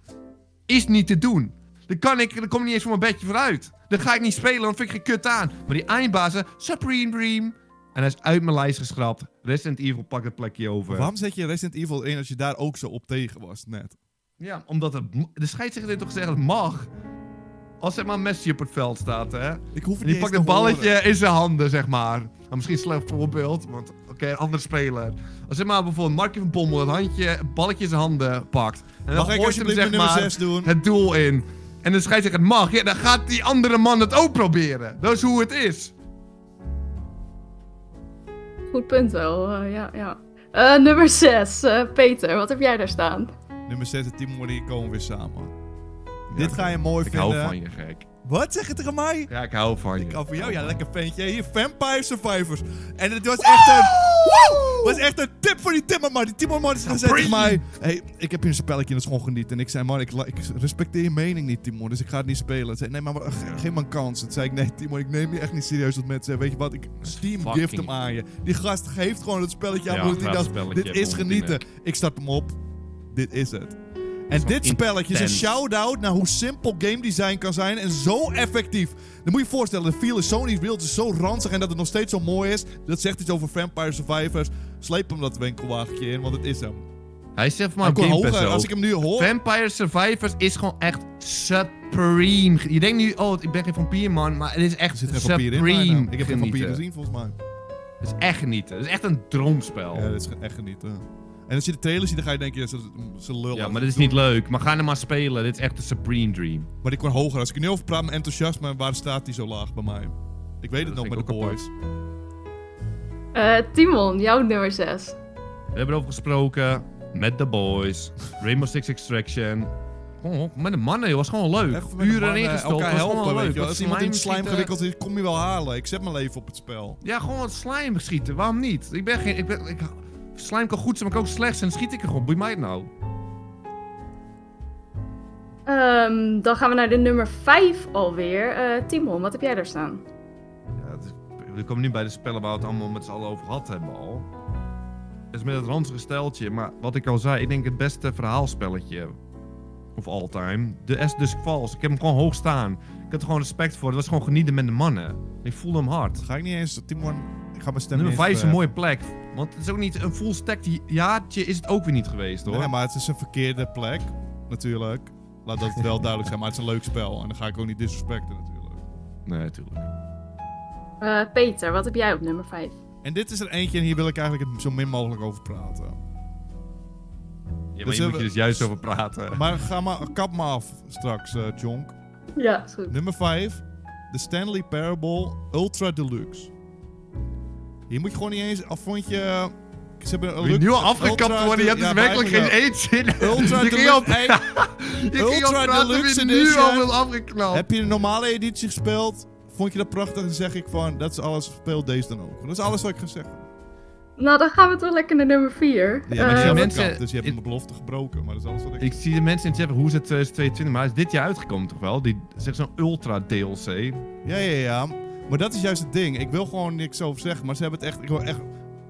Is niet te doen. Dan kan ik, dan kom ik niet eens voor mijn bedje vooruit. Dan ga ik niet spelen, dan vind ik geen kut aan. Maar die eindbazen, Supreme Dream. En hij is uit mijn lijst geschrapt. Resident Evil pakt het plekje over. Waarom zet je Resident Evil 1 als je daar ook zo op tegen was net? Ja, omdat het, de scheidsrechter heeft toch gezegd dat het mag. Als zeg maar Messi op het veld staat, hè. Ik hoef niet die pakt een horen. balletje in zijn handen, zeg maar. Nou, misschien een slecht voorbeeld, want oké, een andere speler. Als zeg maar bijvoorbeeld Markie van Bommel het handje, balletje in zijn handen pakt. En dan Mag ik gooit hij hem zeg maar 6 doen? het doel in. En de scheidsrechter het mag, ja, dan gaat die andere man het ook proberen. Dat is hoe het is. Goed punt wel, eh, ja, ja. Eh, nummer 6, Peter, wat heb jij daar staan? Nummer 6 en Timo die komen weer samen. Dit ga je mooi Ik vinden. hou van je, gek. Wat zeg je tegen mij? Ja, ik hou van je. Ik hou van jou, ja, lekker ventje. Hier, Vampire Survivors. En het was echt een... Woe! was echt een tip voor die Timmerman. Die Timmerman zei tegen mij... hey, ik heb hier een spelletje en dat is gewoon genieten. En ik zei, man, ik, respecteer je mening niet, Timon. Dus ik ga het niet spelen. Hij zei, nee, maar maar, ge- geef me een kans. Toen zei ik, nee, Timon, ik neem je echt niet serieus. Dat mensen zeggen, weet je wat, ik Steam Fucking- gift hem aan je. Die gast geeft gewoon het spelletje aan. Ja, dit is genieten. Ik start hem op. Dit is het. En dit spelletje is een shout-out naar hoe simpel game design kan zijn en zo effectief. Dan moet je je voorstellen, de feel is zo niet wild, het is zo ranzig en dat het nog steeds zo mooi is. Dat zegt iets over Vampire Survivors. Sleep hem dat winkelwagentje in, want het is hem. Hij zegt maar Game hoger, als ik hem nu hoor... Vampire Survivors is gewoon echt supreme. Je denkt nu, oh, ik ben geen vampierman, maar het is er echt zit vampier in supreme naam. Ik heb geen vampier gezien, volgens mij. Het is echt genieten. Het is echt een droomspel. Ja, dat is echt genieten. En als je de trailer ziet, dan ga je denken, ja, ze, ze lullen. Ja, maar dit is niet leuk. Maar ga er maar spelen. Dit is echt de supreme dream. Maar ik word hoger. Als ik er nu over praat, mijn enthousiasme, waar staat die zo laag bij mij? Ik weet het nog met de boys. Eh, Timon, jouw nummer 6. We hebben erover gesproken. Met de boys. Rainbow Six Extraction. Gewoon met de mannen, joh. was gewoon leuk. Uren erin gestoken. elkaar was helpen, leuk. je wel. Wat Als iemand in slime schieten. gewikkeld is, kom je wel halen. Ik zet mijn leven op het spel. Ja, gewoon wat slime schieten. Waarom niet? Ik ben geen... Ik ben, ik, slime kan goed zijn, maar kan ook slecht zijn. Dan schiet ik er gewoon. Boeit mij het nou? Ehm, dan gaan we naar de nummer 5 alweer. Eh, Timon, wat heb jij daar staan? Ja, is- we komen nu bij de spellen waar we het allemaal met z'n allen over gehad hebben al. Het is met het ranzige steltje, maar wat ik al zei, ik denk het beste verhaalspelletje of all time. De S Dusk Falls. Ik heb hem gewoon hoog staan. Ik had er gewoon respect voor. Het was gewoon genieten met de mannen. Ik voelde hem hard. Ga ik niet eens, Timon, ik ga mijn stem Nummer niet 5 is een eens mooie plek. Want het is ook niet een full stack jaartje is het ook weer niet geweest hoor. Nee, maar het is een verkeerde plek, natuurlijk. Laat dat wel duidelijk zijn, maar het is een leuk spel. En dan ga ik ook niet disrespecten, natuurlijk. Nee, natuurlijk. Eh, Peter, wat heb jij op nummer 5? En dit is er eentje en hier wil ik eigenlijk het zo min mogelijk over praten. Ja, maar Dus hier moet je dus juist over praten. Maar ga maar, kap me af straks, eh Jonk. Ja, is goed. Nummer 5. De Stanley Parable Ultra Deluxe. Hier moet je gewoon niet eens... Of vond je... Ze hebben een je nu al afgekapt worden? Je hebt dus ja, werkelijk geen zin. wel. Ultra Je ging Deluxe... Hey, Je Ultra Deluxe nu al afgeknapt. heb je de normale editie gespeeld? Vond je dat prachtig? Dan zeg ik van... Dat is alles. Speel deze dan ook. Dat is alles wat ik ga zeggen. Nou, dan gaan we toch lekker naar nummer 4. Ja, maar Eh, die mensen- dus je hebt mijn belofte gebroken, maar dat is alles wat ik... Ik zie de mensen in het zeggen, hoe is het 2022? Maar hij is dit jaar uitgekomen toch wel? Die zegt zo'n ultra DLC. Ja, ja, ja. Maar dat is juist het ding. Ik wil gewoon niks over zeggen, maar ze hebben het echt... Ik wil echt...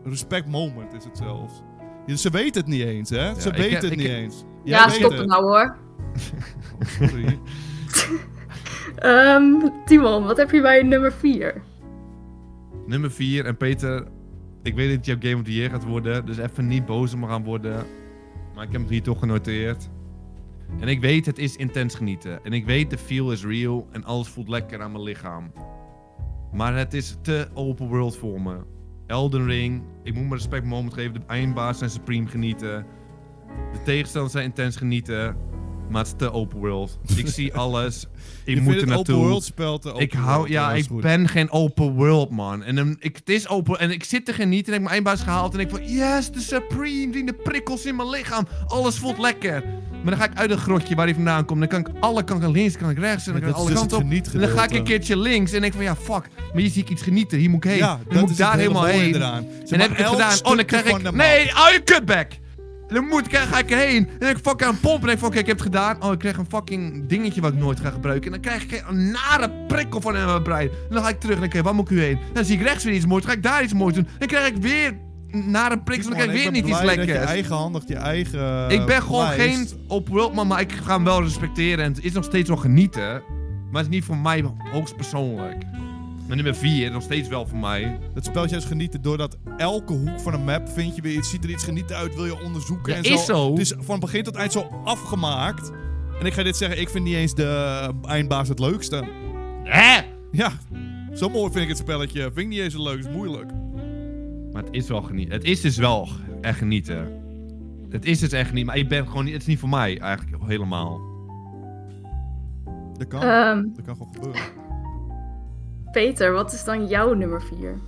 Respect moment is het zelfs. Ja, ze weten het niet eens, hè? Ze ik- weten het ik- niet eens. ja, Jij stop het nou hoor. Sorry. Ehm, Timon, wat heb je bij nummer 4? Nummer 4. En Peter, ik weet dat jouw Game of the Year gaat worden. Dus even niet boos om me gaan worden. Maar ik heb het hier toch genoteerd. En ik weet, het is intens genieten. En ik weet, de feel is real. En alles voelt lekker aan mijn lichaam. Maar het is te open world voor me. Elden Ring. Ik moet me respect moment geven. De eindbaas zijn supreme genieten. De tegenstanders zijn intens genieten. Maar het is te open world. Ik zie alles. Ik je moet er het naartoe. open world spel te open Ik hou, world, ja, dat is ik goed. ben geen open world man. En um, ik, het is open en ik zit te genieten en ik heb mijn eindbaas gehaald en ik van yes, de supreme, die de prikkels in mijn lichaam, alles voelt lekker. Maar dan ga ik uit een grotje waar hij vandaan komt, dan kan ik alle kanten links, kan ik rechts en dan kan ik dat alle is dus kanten het op. En dan ga ik een keertje links en denk van ja fuck, maar hier zie ik iets genieten, hier moet ik heen. Ja, dan dat moet is ik daar het hele helemaal mooie heen. eraan. En heb ik het elk gedaan. Oh, dan stukje krijg van ik. de Nee, map. oh, je cutback! Dan moet ik, ga ik erheen. En dan ik fucking aan pompen. En denk ik oké, ik heb het gedaan. Oh, ik krijg een fucking dingetje wat ik nooit ga gebruiken. En dan krijg ik een nare prikkel van mijn brein. En dan ga ik terug en oké, waar moet ik u heen? Dan zie ik rechts weer iets moois. Dan ga ik daar iets moois doen. Dan krijg ik weer een nare prikkel. Dan krijg ik weer niet iets Dat je lekkers. eigenhandig je eigen Ik ben gewoon lijst- geen op world man, maar ik ga hem wel respecteren. En het is nog steeds wel genieten. Maar het is niet voor mij hoogst persoonlijk. Maar nummer 4 nog steeds wel voor mij. Het spel is genieten doordat elke hoek van een map vind je weer iets, ziet er iets genieten uit, wil je onderzoeken Ja, en is zo. Het is van begin tot eind zo afgemaakt. En ik ga dit zeggen, ik vind niet eens de eindbaas het leukste. Hè? Ja, zo mooi vind ik het spelletje. Vind ik niet eens het leuk, is moeilijk. Maar het is wel genieten. Het is dus wel echt genieten. Het is dus echt niet. Maar ik ben gewoon niet. Het is niet voor mij eigenlijk helemaal. Dat kan, Ehm, dat kan gewoon gebeuren. Peter, wat is dan jouw nummer 4?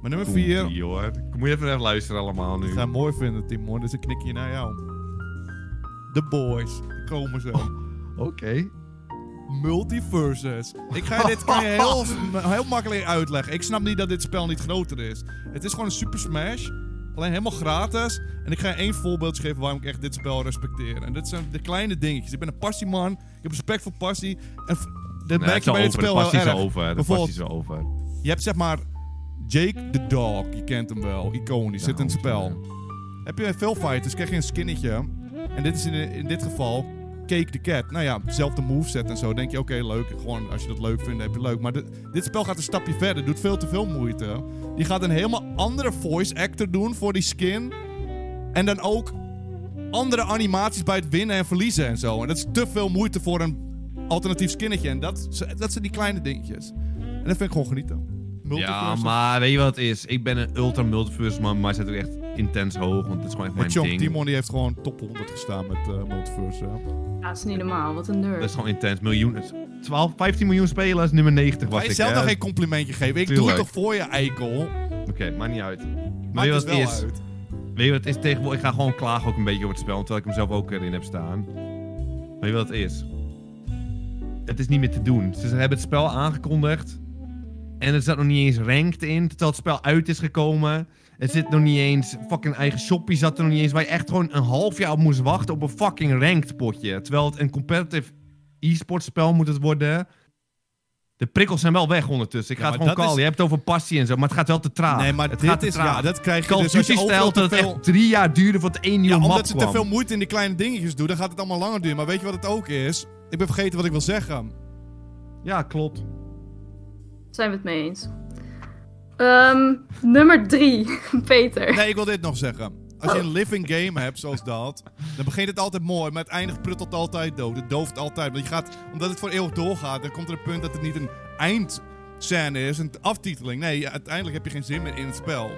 Maar nummer 4, Oeh, hoor. Ik moet even even luisteren allemaal nu. ik ga het mooi vinden Timon, dus een knikje naar jou. The Boys, komen ze. Oké. Multiverses. Ik ga dit kan je heel, heel makkelijk uitleggen. Ik snap niet dat dit spel niet groter is. Het is gewoon een Super Smash. Alleen helemaal gratis. En ik ga je één voorbeeld geven waarom ik echt dit spel respecteer. En dit zijn de kleine dingetjes. Ik ben een passieman. Ik heb respect voor passie. En dat merk je bij wel dit spel is erg. wel over. Wel over. Je hebt zeg maar Jake the Dog. Je kent hem wel. Iconisch. Zit in het spel. Heb je veel fighters, krijg je een skinnetje. En dit is in, in dit geval Cake the Cat. Nou ja, zelfde moveset en zo. Denk je, oké, leuk. Gewoon, als je dat leuk vindt, heb je het leuk. Maar dit, dit spel gaat een stapje verder. Doet veel te veel moeite. Die gaat een helemaal andere voice actor doen voor die skin. En dan ook andere animaties bij het winnen en verliezen en zo. En dat is te veel moeite voor een alternatief skinnetje. En dat, dat zijn die kleine dingetjes. En dat vind ik gewoon genieten. Ja, maar weet je wat het is? Ik ben een ultra multiverse man, maar hij zit ook echt intens hoog, want het is gewoon echt mijn Chong ding. Timon die heeft gewoon top 100 gestaan met eh Multiverse. Ja, dat is niet normaal. Wat een nerd. Dat is gewoon intens. Miljoen, 12, 15 miljoen spelers, nummer 90 was Ga je ik. zelf nog geen complimentje geven? Ik doe het toch voor je, eikel? Oké, maakt niet uit. Maakt weet je wat het is? uit. Weet je wat het is tegenwoordig? Ik ga gewoon klagen ook een beetje over het spel, terwijl ik hem zelf ook erin heb staan. Weet je wat het is? Het is niet meer te doen. Ze hebben het spel aangekondigd. En er zat nog niet eens ranked in, terwijl het spel uit is gekomen. Er zit nog niet eens, fucking eigen shoppie zat er nog niet eens, waar je echt gewoon een half jaar op moest wachten op een fucking ranked potje. Terwijl het een competitive e-sport spel moet het worden. De prikkels zijn wel weg ondertussen. Ik Ja, ga het gewoon callen. is- Je hebt het over passie en zo, maar het gaat wel te traag. Nee, maar het dit gaat te is, traag. ja, dat krijg je Call dus als je stelt te dat het echt drie jaar duurde voordat één nieuwe Ja, map omdat ze te veel moeite in die kleine dingetjes doen, dan gaat het allemaal langer duren. Maar weet je wat het ook is? Ik ben vergeten wat ik wil zeggen. Ja, klopt. Zijn we het mee eens? Ehm, nummer 3, Peter. Nee, ik wil dit nog zeggen. Als je een living game hebt zoals dat, dan begint het altijd mooi, maar het eindigt pruttelt altijd dood. Het dooft altijd. Want je gaat, omdat het voor eeuwig doorgaat, dan komt er een punt dat het niet een eindscène is, een aftiteling. Nee, uiteindelijk heb je geen zin meer in het spel.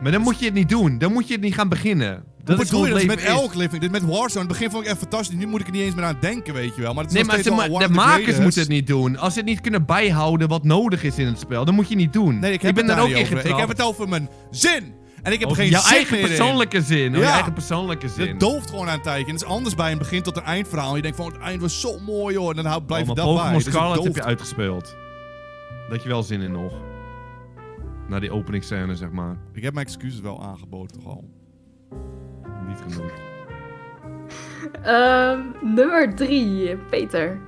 Maar dan moet je het niet doen. Dan moet je het niet gaan beginnen. Dat is bedoel je? het Dat is met elk living. Dit met Warzone. In het begin vond ik echt fantastisch. Nu moet ik er niet eens meer aan denken, weet je wel. Maar het is Nee, maar steeds ma- de makers moeten het niet doen. Als ze het niet kunnen bijhouden wat nodig is in het spel, dan moet je niet doen. Nee, ik heb ben het daar ook niet in. Ik heb het over mijn zin. En ik heb Over geen jouw zin eigen meer in. persoonlijke zin. Oh, Ja. je eigen persoonlijke zin. Het dooft gewoon aan een tijdje. En het is anders bij een begin tot een eindverhaal. Je denkt van, het eind was zo mooi hoor. En dan Oh, blijft maar dat bij. Pokémon Dus het Scarlet heb dooft. je uitgespeeld. Dat je wel zin in nog. Na die openingsscène, zeg maar. Ik heb mijn excuses wel aangeboden toch al. Niet genoeg. Ehm, nummer 3, Peter.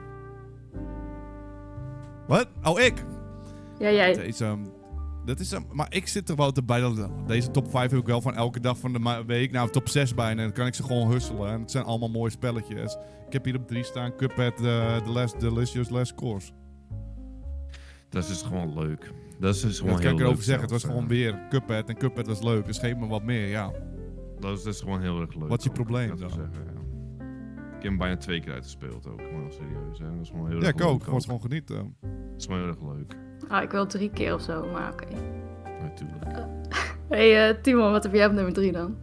Wat? Oh, ik? Ja, jij. Deze, ehm, dat is, ehm, maar ik zit er wel te bij. Dat, deze top 5 heb ik wel van elke dag van de week. Nou, top 6 bijna. En dan kan ik ze gewoon husselen. En het zijn allemaal mooie spelletjes. Ik heb hier op 3 staan Cuphead, uh, The Last Delicious Last Course. Dat is gewoon leuk. Dat is gewoon Wat kan heel ik erover zeggen? Het was gewoon eh. weer Cuphead. En Cuphead was leuk. Dus geef me wat meer, ja. Dat is gewoon heel erg leuk. Wat is je probleem dan? wel Zeggen, ja. Ik heb hem bijna twee keer uitgespeeld ook. Maar serieus, hè. Dat is gewoon heel Ja, erg ik leuk ook. Ik gewoon genieten. Dat is gewoon heel erg leuk. Ah, ik wil drie keer of zo, maar oké. Natuurlijk. Hey eh, Timon, wat heb jij op nummer 3 dan?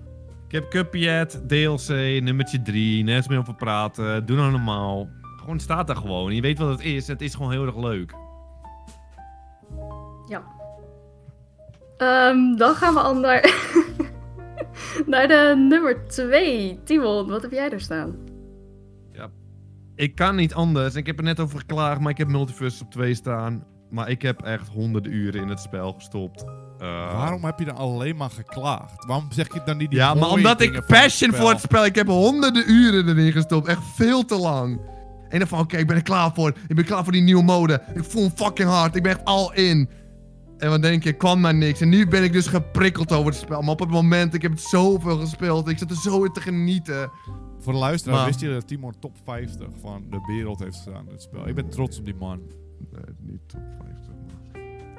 Ik heb Cuphead, DLC, nummertje 3. Nergens meer over praten. Doe nou normaal. Gewoon staat daar gewoon. Je weet wat het is. Het is gewoon heel erg leuk. Ja. Ehm, dan gaan we al naar, naar de nummer 2. Timon, wat heb jij daar staan? Ik kan niet anders. Ik heb er net over geklaagd, maar ik heb Multiverse op 2 staan. Maar ik heb echt honderden uren in het spel gestopt. Eh, Waarom heb je dan alleen maar geklaagd? Waarom zeg je dan niet die Ja, maar omdat ik het passion spel? voor het spel. Ik heb honderden uren erin gestopt. Echt veel te lang. En dan van, oké, ik ben er klaar voor. Ik ben klaar voor die nieuwe mode. Ik voel hem fucking hard. Ik ben echt al in. En wat denk je, kwam maar niks. En nu ben ik dus geprikkeld over het spel. Maar op het moment, ik heb het zoveel gespeeld. Ik zat er zo in te genieten. Voor de luisteraar, Maar- wist je dat Timon top 50 van de wereld heeft staan in het spel? Ik ben trots op die man. Nee, niet top 50.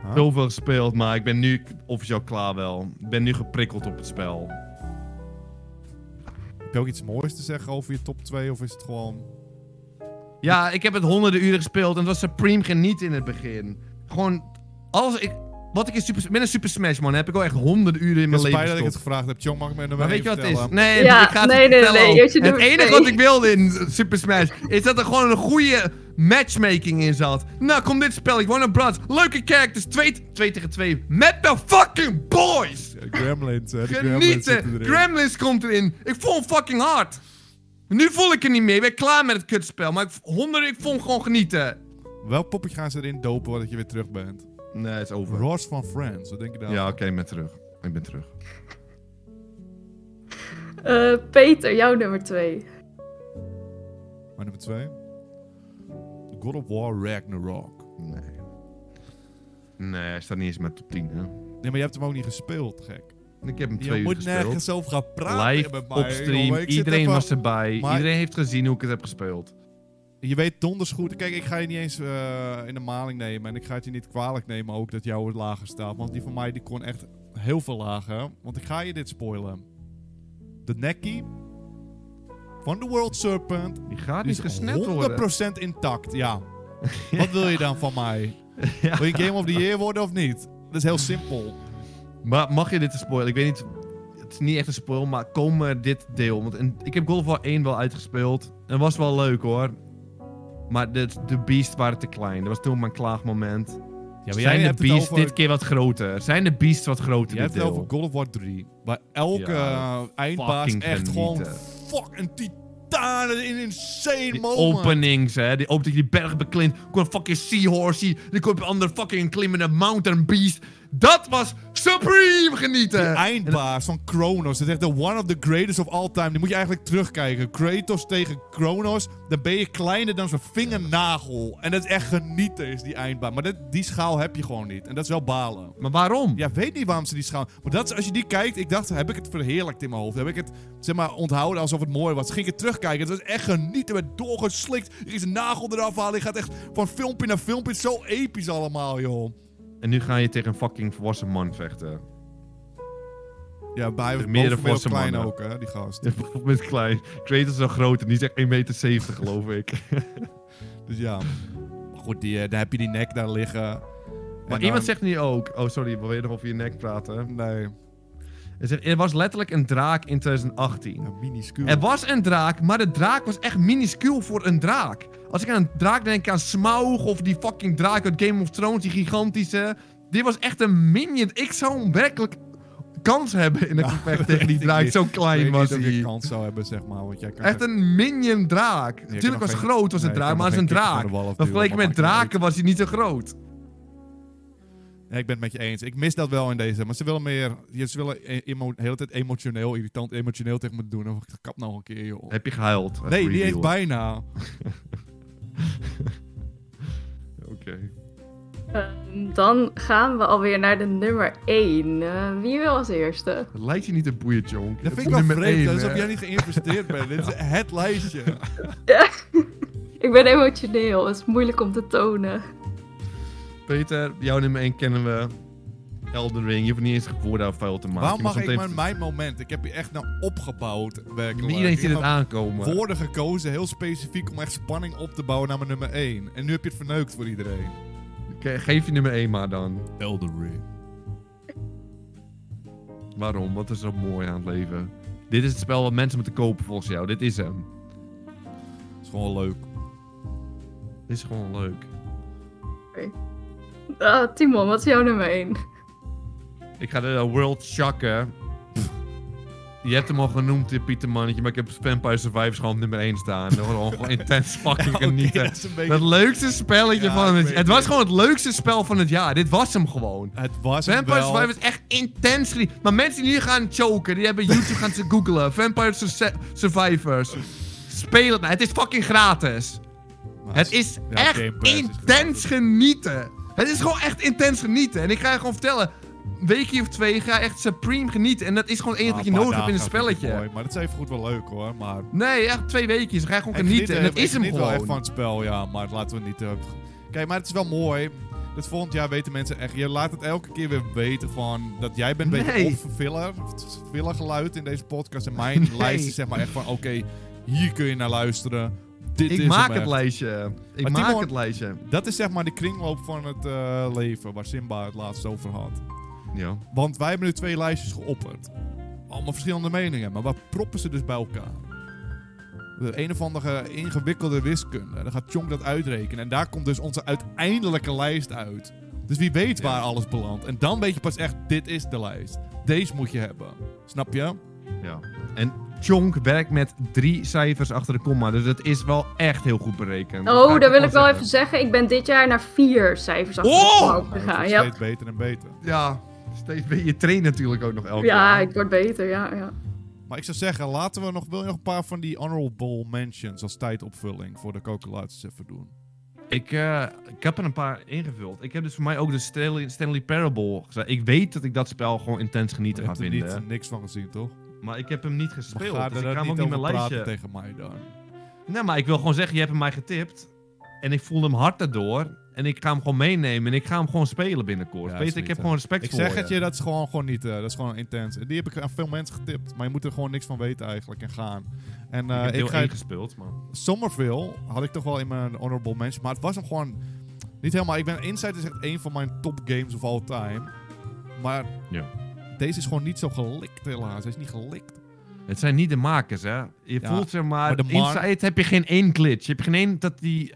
Huh? Zoveel gespeeld, maar ik ben nu officieel klaar wel. Ik ben nu geprikkeld op het spel. Heb je ook iets moois te zeggen over je top 2? Of is het gewoon... Ja, ik heb het honderden uren gespeeld en het was supreme genieten in het begin. Gewoon, als ik... Wat ik in Super, met een Super Smash Man heb ik al echt honderden uren in Ik mijn ben leven spijt dat ik het gevraagd heb. John, mag ik me nog Maar wel weet je wat het is? vertellen? Nee, Ja, ik ga het nee, nee, Het enige wat ik wilde in Super Smash is dat er gewoon een goede matchmaking in zat. Nou, kom dit spel. Ik woon op Brads. Leuke characters. 2 twee tegen 2. Met de fucking boys. Ja, Gremlins, hè. De Gremlins zitten Genieten. Gremlins komt erin. Ik voel hem fucking hard. Nu voel ik het niet meer. Ik ben klaar met het kutspel. Maar ik, honderden, ik vond gewoon genieten. Welk poppetje gaan ze erin dopen voordat je weer terug bent? Nee, het is over. Ross van Friends, wat denk je daar? Ja, oké, ik ben terug. Ik ben terug. Eh, Peter, jouw nummer 2. Maar nummer 2? God of War Ragnarok. Nee. Nee, hij staat niet eens mijn top 10, hè. Nee, maar je hebt hem ook niet gespeeld, gek. Ik heb hem Je twee uur moet gespeeld. nergens over gaan praten Live, met mij, op stream, iedereen even- was erbij. Maar- Iedereen heeft gezien hoe ik het heb gespeeld. Je weet donders goed. Kijk, ik ga je niet eens eh, in de maling nemen. En ik ga het je niet kwalijk nemen ook dat jouw lager staat. Want die van mij die kon echt heel veel lager. Want ik ga je dit spoilen. De nekkie van de World Serpent Die gaat niet is gesnapt worden. 100% intact. Ja. Wat wil je dan van mij? Ja. Wil je Game of the Year worden of niet? Dat is heel simpel. Maar mag je dit spoilen? Ik weet niet. Het is niet echt een spoil, maar komen dit deel. Want ik heb God of War 1 wel uitgespeeld. En was wel leuk hoor. Maar de, de beasts waren te klein. Dat was toen mijn klaagmoment. Ja, Zijn de beasts dit keer wat groter? Zijn de beasts wat groter dit hebt het over God of War 3. Waar elke Ja, eh, eindbaas fucking echt gewoon genieten. fuck een titaan in insane Die moment. openings, hè. Die je die berg beklimt. Kom een fucking seahorse. Dan kom je op een andere fucking klimmende mountain beast. Dat was supreme genieten. De eindbaas van Kronos. Dat is echt de one of the greatest of all time. Die moet je eigenlijk terugkijken. Kratos tegen Kronos. Dan ben je kleiner dan zijn vingernagel. En dat is echt genieten, is die eindbaas. Maar dat, die schaal heb je gewoon niet. En dat is wel balen. Maar waarom? Ja, weet niet waarom ze die schaal... Maar dat is, als je die kijkt, ik dacht, heb ik het verheerlijkt in mijn hoofd. Heb ik het, zeg maar, onthouden alsof het mooi was. Ging ik het terugkijken. Het was echt genieten. werd doorgeslikt. Er is een nagel eraf halen. Je gaat echt van filmpje naar filmpje. Zo episch allemaal, joh. En nu ga je tegen een fucking volwassen man vechten. Ja, bij was Meerdere volwassen klein mannen. ook, hè, die gast. Ja, met klein. Kratos is zo groot en die is echt 1,70 meter, geloof ik. Dus ja. Maar goed, die, eh, daar heb je die nek daar liggen. Maar En dan- iemand zegt nu ook... Oh, sorry, wil je nog over je nek praten? Nee, er was letterlijk een draak in 2018. ja, minuscuul. Er was een draak, maar de draak was echt minuscuul voor een draak. Als ik aan een draak denk, aan Smaug of die fucking draak uit Game of Thrones, die gigantische. Dit was echt een minion. Ik zou hem werkelijk kans hebben in een Ja, gevecht tegen die ik draak. Zo Ik klein weet was niet of je hij. kans zou hebben, zeg maar. Want jij kan Echt een minion draak. Natuurlijk was groot was een draak, ik maar als een draak. vergeleken met draken was hij niet zo groot. Ja, ik ben het met je eens. Ik mis dat wel in deze. Maar ze willen meer... ja, Ze willen e- emo, de hele tijd emotioneel, irritant emotioneel tegen me doen. Of ik kap nou een keer, joh. Heb je gehuild? Nee, die heeft bijna. Oké. Ehm, dan gaan we alweer naar de nummer 1. wie wil als eerste? Het lijkt je niet te boeien, Jonk. Dat vind is ik wel vreemd. Alsof hè. jij niet geïnvesteerd bent. Dit is het lijstje. Ik ben emotioneel, het is moeilijk om te tonen. Peter, jouw nummer 1 kennen we. Elden Ring. Je hoeft niet eens een voordaagvuil te maken. Waarom Je mag ik maar mijn moment? Ik heb hier echt naar opgebouwd. Werkelijk. Iedereen Ik ziet heb het aankomen. woorden gekozen, heel specifiek om echt spanning op te bouwen naar mijn nummer 1. En nu heb je het verneukt voor iedereen. Oké, geef je nummer 1 maar dan. Elden Ring. Waarom? Wat is zo mooi aan het leven? Dit is het spel wat mensen moeten kopen volgens jou. Dit is hem. is gewoon leuk. Dit is gewoon leuk. Ah, Timon, wat is jouw nummer 1? Ik ga de uh, World shocken. Je hebt hem al genoemd, eh, Pieter Mannetje, maar ik heb Vampire Survivors gewoon op nummer 1 staan. Gewoon, gewoon intens fucking genieten. dat beetje... Dat leukste spelletje Ja, van het... Het was het. gewoon het leukste spel van het jaar. Dit was hem gewoon. Het was hem Vampire wel. Survivors is echt intens genieten. Maar mensen die nu gaan choken, die hebben YouTube gaan ze googlen. Vampire Sur- Survivors. Speel het nou. Het is fucking gratis. Maar Het is ja, echt intens genieten. Het is gewoon echt intens genieten. En ik ga je gewoon vertellen, een weekje of twee ga je echt supreme genieten. En dat is gewoon één Ah, wat je nodig hebt in een spelletje. mooi, Maar dat is even goed wel leuk hoor. Maar Nee, echt twee weekjes. Dan ga je gewoon genieten. En dat is hem geniet wel echt van gewoon. het spel, ja. Maar laten we niet... eh, Kijk, maar het is wel mooi. Dat volgend jaar weten mensen echt... Je laat het elke keer weer weten van... Dat jij bent een Nee. beetje of filler. Filler geluid in deze podcast. En mijn Nee. lijst is zeg maar echt van... Oké, hier kun je naar luisteren. Dit Ik is maak het echt. lijstje. Ik Maar maak Timon- het lijstje. Dat is zeg maar de kringloop van het eh, leven. Waar Simba het laatst over had. Ja. Want wij hebben nu twee lijstjes geopperd. Allemaal verschillende meningen, maar wat proppen ze dus bij elkaar? De een of andere ingewikkelde wiskunde. Dan gaat Chonk dat uitrekenen. En daar komt dus onze uiteindelijke lijst uit. Dus wie weet waar alles belandt. En dan weet je pas echt, dit is de lijst. Deze moet je hebben. Snap je? ja. En Chonk werkt met drie cijfers achter de komma. Dus het is wel echt heel goed berekend. Dat Oh, daar wil ik wel zeggen. even zeggen. Ik ben dit jaar naar vier cijfers achter Oh! de komma Nou, het gegaan. Ja, steeds beter en beter. Ja, steeds beter. Je traint natuurlijk ook nog elke ja, jaar. ik word beter, ja, ja. Maar ik zou zeggen, laten we nog, wil je nog een paar van die honorable mentions als tijdopvulling voor de calculaties even doen? Ik, eh, ik heb er een paar ingevuld. Ik heb dus voor mij ook de Stanley, Stanley Parable gezegd. Ik weet dat ik dat spel gewoon intens genieten ga hebt er vinden. niet, niks van gezien, toch? Maar ik heb hem niet gespeeld. ga dus ik ga hem ook niet mijn lijstje. tegen mij dan. Nee, maar ik wil gewoon zeggen, je hebt hem mij getipt. En ik voelde hem hard daardoor. En ik ga hem gewoon meenemen. En ik ga hem gewoon spelen binnenkort. Ja, sweet, ik heb hè. gewoon respect Ik voor zeg je. het je, dat is gewoon, gewoon niet, eh, dat is gewoon intens. Die heb ik aan veel mensen getipt, maar je moet er gewoon niks van weten eigenlijk en gaan. En eh, ik heb ik ga 1 gespeeld, maar... Somerville had ik toch wel in mijn honorable mention, maar het was hem gewoon niet helemaal. Ik ben Inside is echt een van mijn top games of all time, maar Ja. Deze is gewoon niet zo gelikt helaas. Hij is niet gelikt. Het zijn niet de makers, hè. Je Ja, voelt zeg maar... maar Inside heb je geen één glitch. Je hebt geen één dat die...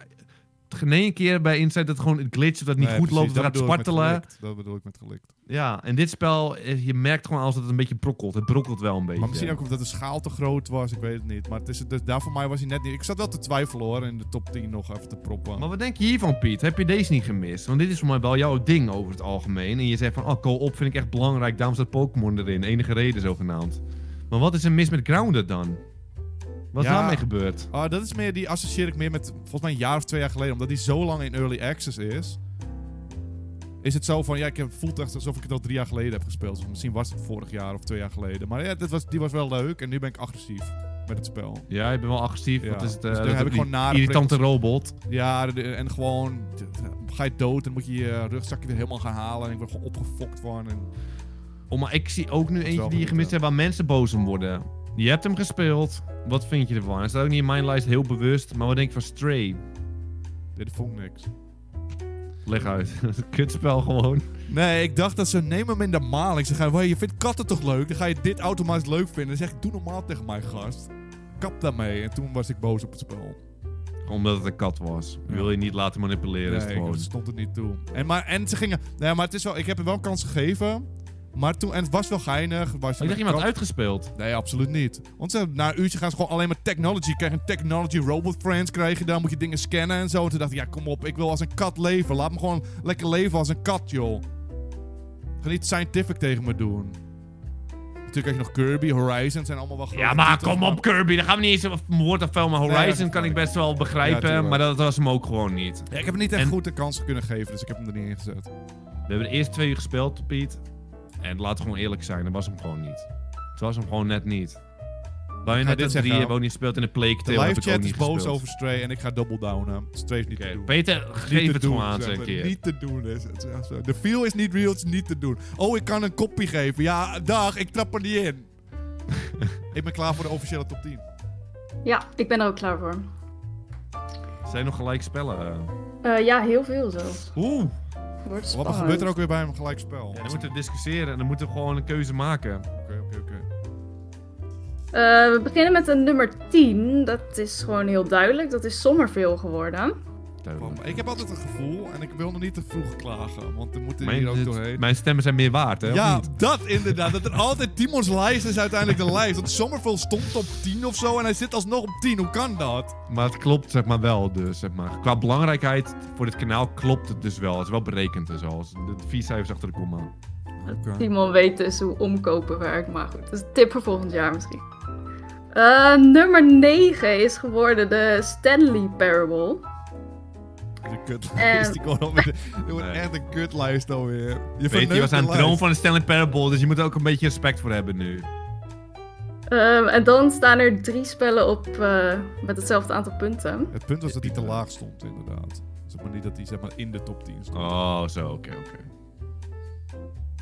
Geen één keer bij Inside dat gewoon het glitch of dat het niet Nee, goed precies, loopt dat gaat spartelen. Dat bedoel ik met gelikt. Ja, en dit spel, eh, je merkt gewoon als dat het een beetje brokkelt. Het brokkelt wel een beetje. Maar misschien ook omdat de schaal te groot was, ik weet het niet. Maar het is, dus daar voor mij was hij net niet. Ik zat wel te twijfelen hoor, in de top 10 nog even te proppen. Maar wat denk je hiervan, Piet? Heb je deze niet gemist? Want dit is voor mij wel jouw ding over het algemeen. En je zegt van, oh, co-op vind ik echt belangrijk, daarom staat Pokémon erin. Enige reden zogenaamd. Maar wat is er mis met Grounded dan? Wat is Ja. daarmee gebeurd? Ah, dat is meer, die associeer ik meer met volgens mij een jaar of twee jaar geleden. Omdat die zo lang in early access is. Is het zo van, ja, ik heb, voelt echt alsof ik het al drie jaar geleden heb gespeeld. Dus misschien was het vorig jaar of twee jaar geleden. Maar ja, dit was, die was wel leuk. En nu ben ik agressief met het spel. Ja, ik ben wel agressief. Ja. Wat is het? Dus eh, dat heb ik gewoon nare Irritante prikkels. robot. Ja, en gewoon, ga je dood, dan moet je je rugzakje weer helemaal gaan halen. En ik word gewoon opgefokt van. En Oh, maar ik zie ook nu eentje die je gemist hebt waar mensen boos om worden. Je hebt hem gespeeld. Wat vind je ervan? Hij staat ook niet in mijn lijst heel bewust. Maar wat denk je van Stray? dit vond ik niks. Leg uit. Kutspel gewoon. Nee, ik dacht dat ze neem hem in de maling. Ze gaan, je vindt katten toch leuk? Dan ga je dit automatisch leuk vinden. Dan zeg ik, doe normaal tegen mij, gast. Kap daarmee. En toen was ik boos op het spel. Omdat het een kat was. Ja. Wil je niet laten manipuleren, is het Nee, gewoon. dat stond het niet toe. En, maar, en ze gingen... Nee, maar het is wel... Ik heb er wel een kans gegeven. Maar toen... En het was wel geinig. Was ik dacht iemand uitgespeeld. Nee, absoluut niet. Want ze, na een uurtje gaan ze gewoon alleen maar technology. Krijg een technology robot friends krijg je dan. Moet je dingen scannen en zo. En toen dacht ik, ja kom op. Ik wil als een kat leven. Laat me gewoon lekker leven als een kat, joh. Ga niet scientific tegen me doen. Natuurlijk heb je nog Kirby, Horizon, zijn allemaal wel grote Ja, maar kom op Kirby, daar gaan we niet eens een woord veel, maar Horizon kan ik best wel begrijpen, maar dat was hem ook gewoon niet. Ja, ik heb hem niet echt En- goed de kans kunnen geven, dus ik heb hem er niet in gezet. We hebben de eerste twee uur gespeeld, Piet. En laten we gewoon eerlijk zijn, dat was hem gewoon niet. Het was hem gewoon net niet. Bayonetta dit 3 zeggen. hebben we ook niet gespeeld en de Plague De Tale heb live chat is boos gespeeld. over Stray en ik ga double downen. Stray is niet te doen. Peter, geef het doen, gewoon aan zeg keer. Niet te doen is het. De feel is niet real, het is niet te doen. Oh, ik kan een kopie geven. Ja, dag, ik trap er niet in. ik ben klaar voor de officiële top 10. Ja, ik ben er ook klaar voor. Zijn nog gelijk spellen? Eh, ja, heel veel zelfs. Oeh, Wordt Wat gebeurt er ook weer bij een gelijk spel? ja, dan moeten we discussiëren en dan moeten we gewoon een keuze maken. Oké, oké, oké. Eh, we beginnen met een nummer 10. Dat is gewoon heel duidelijk. Dat is Sommerville geworden. Duidelijk. Ik heb altijd een gevoel en ik wil nog niet te vroeg klagen, want we moeten hier ook doorheen. mijn stemmen zijn meer waard, hè? of Ja, dat inderdaad. Dat er altijd Timons lijst is uiteindelijk de lijst. Want Sommerville stond op 10 of zo en hij zit alsnog op 10. Hoe kan dat? Maar het klopt zeg maar wel, dus zeg maar. Qua belangrijkheid voor dit kanaal klopt het dus wel. Het is wel berekend dus al. De vier cijfers achter de komma. Simon weet dus hoe omkopen werkt. Maar goed, dat is een tip voor volgend jaar misschien. Eh, nummer 9 is geworden de Stanley Parable. De kutlijst. Die komt alweer. Dit wordt echt een kutlijst alweer. Je Weet je, was aan het droom van een Stanley Parable, dus je moet er ook een beetje respect voor hebben nu. Ehm, en dan staan er drie spellen op eh, met hetzelfde aantal punten. Het punt was dat hij te laag stond, inderdaad. Zeg maar niet dat hij zeg maar, in de top 10 stond. Oh, zo, oké, oké.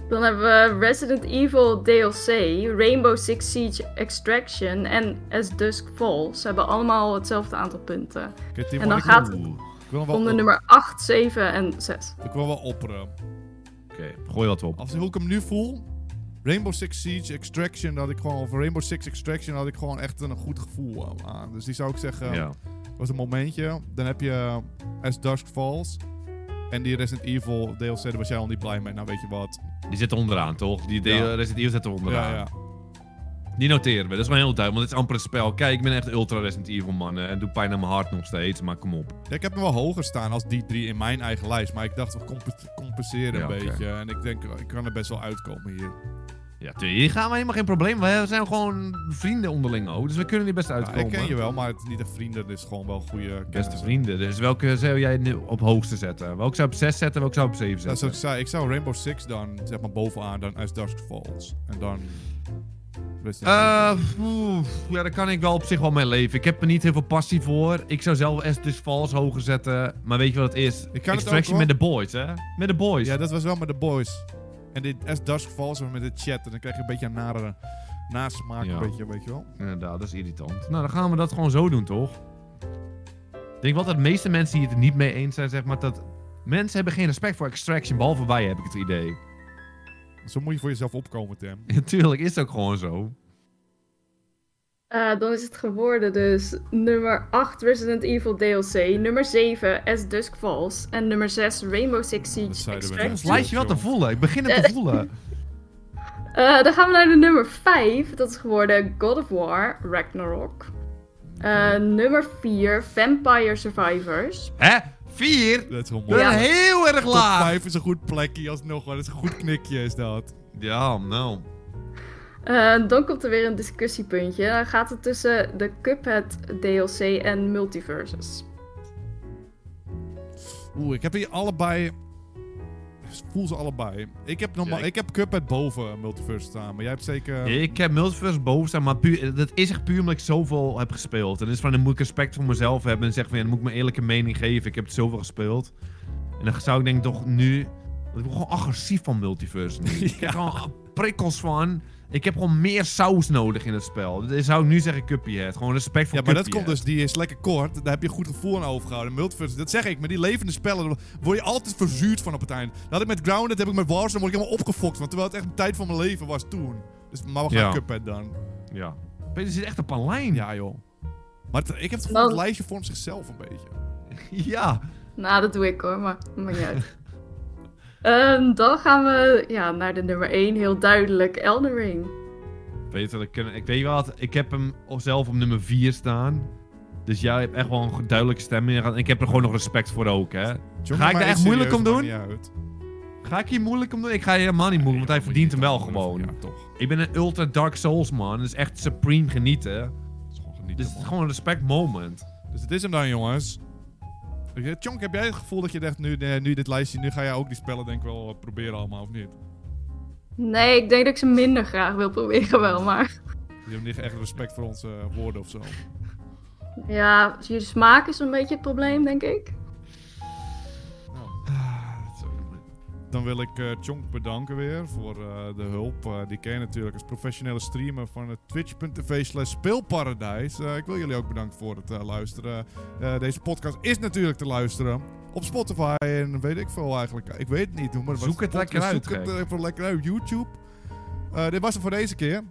Dan hebben we Resident Evil DLC, Rainbow Six Siege Extraction en As Dusk Falls. Ze hebben allemaal hetzelfde aantal punten. En dan gaat- Oeh, ik wil hem wel, Om de nummer 8, 7 en 6. ik wil wel opperen. Oké, gooi wat op. Als hoe ik hem nu voel, Rainbow Six Siege Extraction, dat ik gewoon, of Rainbow Six Extraction had ik gewoon echt een goed gevoel aan. Dus die zou ik zeggen, Ja. was een momentje. Dan heb je As Dusk Falls. En die Resident Evil DLC, daar was jij al niet blij mee. Nou, weet je wat. Die zit onderaan, toch? Die ja. Resident Evil zit er onderaan. Ja, ja. Die noteren we. Dat is wel heel duidelijk, want het is amper een spel. Kijk, ik ben echt ultra Resident Evil, man. eh, En doe pijn aan mijn hart nog steeds, maar kom op. Ja, ik heb hem wel hoger staan als die drie in mijn eigen lijst. Maar ik dacht, we compe- compenseren Ja, een beetje. En ik denk, ik kan er best wel uitkomen hier. Ja, hier gaan we helemaal geen probleem. We zijn gewoon vrienden onderling ook, dus we kunnen hier best Ja, uitkomen. ik ken je wel, maar het is niet echt vrienden. Het is gewoon wel goede Beste kennissen. vrienden. Dus welke zou jij nu op hoogste zetten? Welke zou op 6 zetten, welke zou op 7 Ja, zetten? ik zei, ik zou Rainbow Six dan, zeg maar, bovenaan dan As Dusk Falls. En dan... Eh, ja, daar kan ik wel op zich wel mee leven. Ik heb er niet heel veel passie voor. Ik zou zelf S dus vals hoger zetten. Maar weet je wat het is? Ik kan het Extraction ook, met de boys, hè? Met de boys. Ja, dat was wel met de boys. En dit As Dusk Falls met de chat. En dan krijg je een beetje een nare nasmaak, Ja. een beetje, weet je wel. Inderdaad, dat is irritant. Nou, dan gaan we dat gewoon zo doen, toch? Ik denk wel dat de meeste mensen hier het er niet mee eens zijn, zeg maar, dat... Mensen hebben geen respect voor Extraction, behalve wij, heb ik het idee. Zo moet je voor jezelf opkomen, Tim. Natuurlijk is het ook gewoon zo. Eh, dan is het geworden dus nummer 8 Resident Evil DLC, nummer 7 As Dusk Falls en nummer 6 Rainbow Six Siege. Het Extraction. lijst je wel te voelen. Ik begin het te voelen. Eh, dan gaan we naar de nummer 5. Dat is geworden God of War Ragnarok. Eh, nummer 4 Vampire Survivors. Hè? Vier? Dat is wel mooi. Is heel erg Top laag. 5 is een goed plekje alsnog. Dat is een goed knikje, is dat. Ja, nou. Eh, dan komt er weer een discussiepuntje. Dan gaat het tussen de Cuphead DLC en Multiverses. Oeh, ik heb hier allebei... Voel ze allebei. Ik heb, normaal, Ja, ik- ik heb Cuphead boven Multiverse staan. Maar jij hebt zeker... Ik heb Multiverse boven staan, maar puur, dat is echt puur omdat ik zoveel heb gespeeld. En dus van, dan moet ik respect voor mezelf hebben en zeggen van, ja, dan moet ik mijn eerlijke mening geven. Ik heb het zoveel gespeeld. En dan zou ik denk toch nu... want Ik ben gewoon agressief van Multiverse nu. Ik heb gewoon prikkels van... Ik heb gewoon meer saus nodig in het spel. Dus zou ik nu zeggen Cuphead. Gewoon respect voor Ja, maar dat komt dus, die is lekker kort. Daar heb je een goed gevoel aan overgehouden. Multiverse, dat zeg ik, met die levende spellen word je altijd verzuurd van op het eind. Dat had ik met Grounded, heb ik met Warzone, word ik helemaal opgefokt. Want terwijl het echt een tijd van mijn leven was toen. Dus, maar we gaan Ja. Cuphead dan. Ja. Peter zit echt op een lijn. Ja, joh. Maar het- ik heb het gevoel, het lijstje vormt zichzelf een beetje. ja. Nou, dat doe ik hoor, maar maakt niet uit. Ehm, dan gaan we ja, naar de nummer 1, heel duidelijk, Elden Ring. Peter, ik, ken- ik weet wel, wat- ik heb hem zelf op nummer 4 staan. Dus jij hebt echt wel een duidelijke stem in. En ik heb er gewoon nog respect voor ook, hè. John, Ga ik daar echt moeilijk om doen? Ga ik hier moeilijk om doen? Ik ga hier helemaal niet moeilijk, want hij verdient hem wel gewoon. Ja, toch. Ik ben een ultra Dark Souls man, dus echt supreme genieten. Het is gewoon genieten, Dus het is gewoon een respect moment. Dus het is hem dan, jongens. Chonk, heb jij het gevoel dat je dacht, nu, eh, nu dit lijstje, nu ga jij ook die spellen denk ik wel eh, proberen allemaal, of niet? Nee, ik denk dat ik ze minder graag wil proberen wel, maar... Je hebt niet echt respect voor onze eh, woorden of zo. Ja, je smaak is een beetje het probleem, denk ik. Dan wil ik eh Chonk bedanken weer voor eh, de hulp. Eh, die ken je natuurlijk als professionele streamer van het twitch.tv slash speelparadijs. Ik wil jullie ook bedanken voor het luisteren. Deze podcast is natuurlijk te luisteren op Spotify en weet ik veel eigenlijk. Ik weet het niet. Maar Zoek het lekker uit, Zoek het lekker uit. YouTube. Dit was het voor deze keer.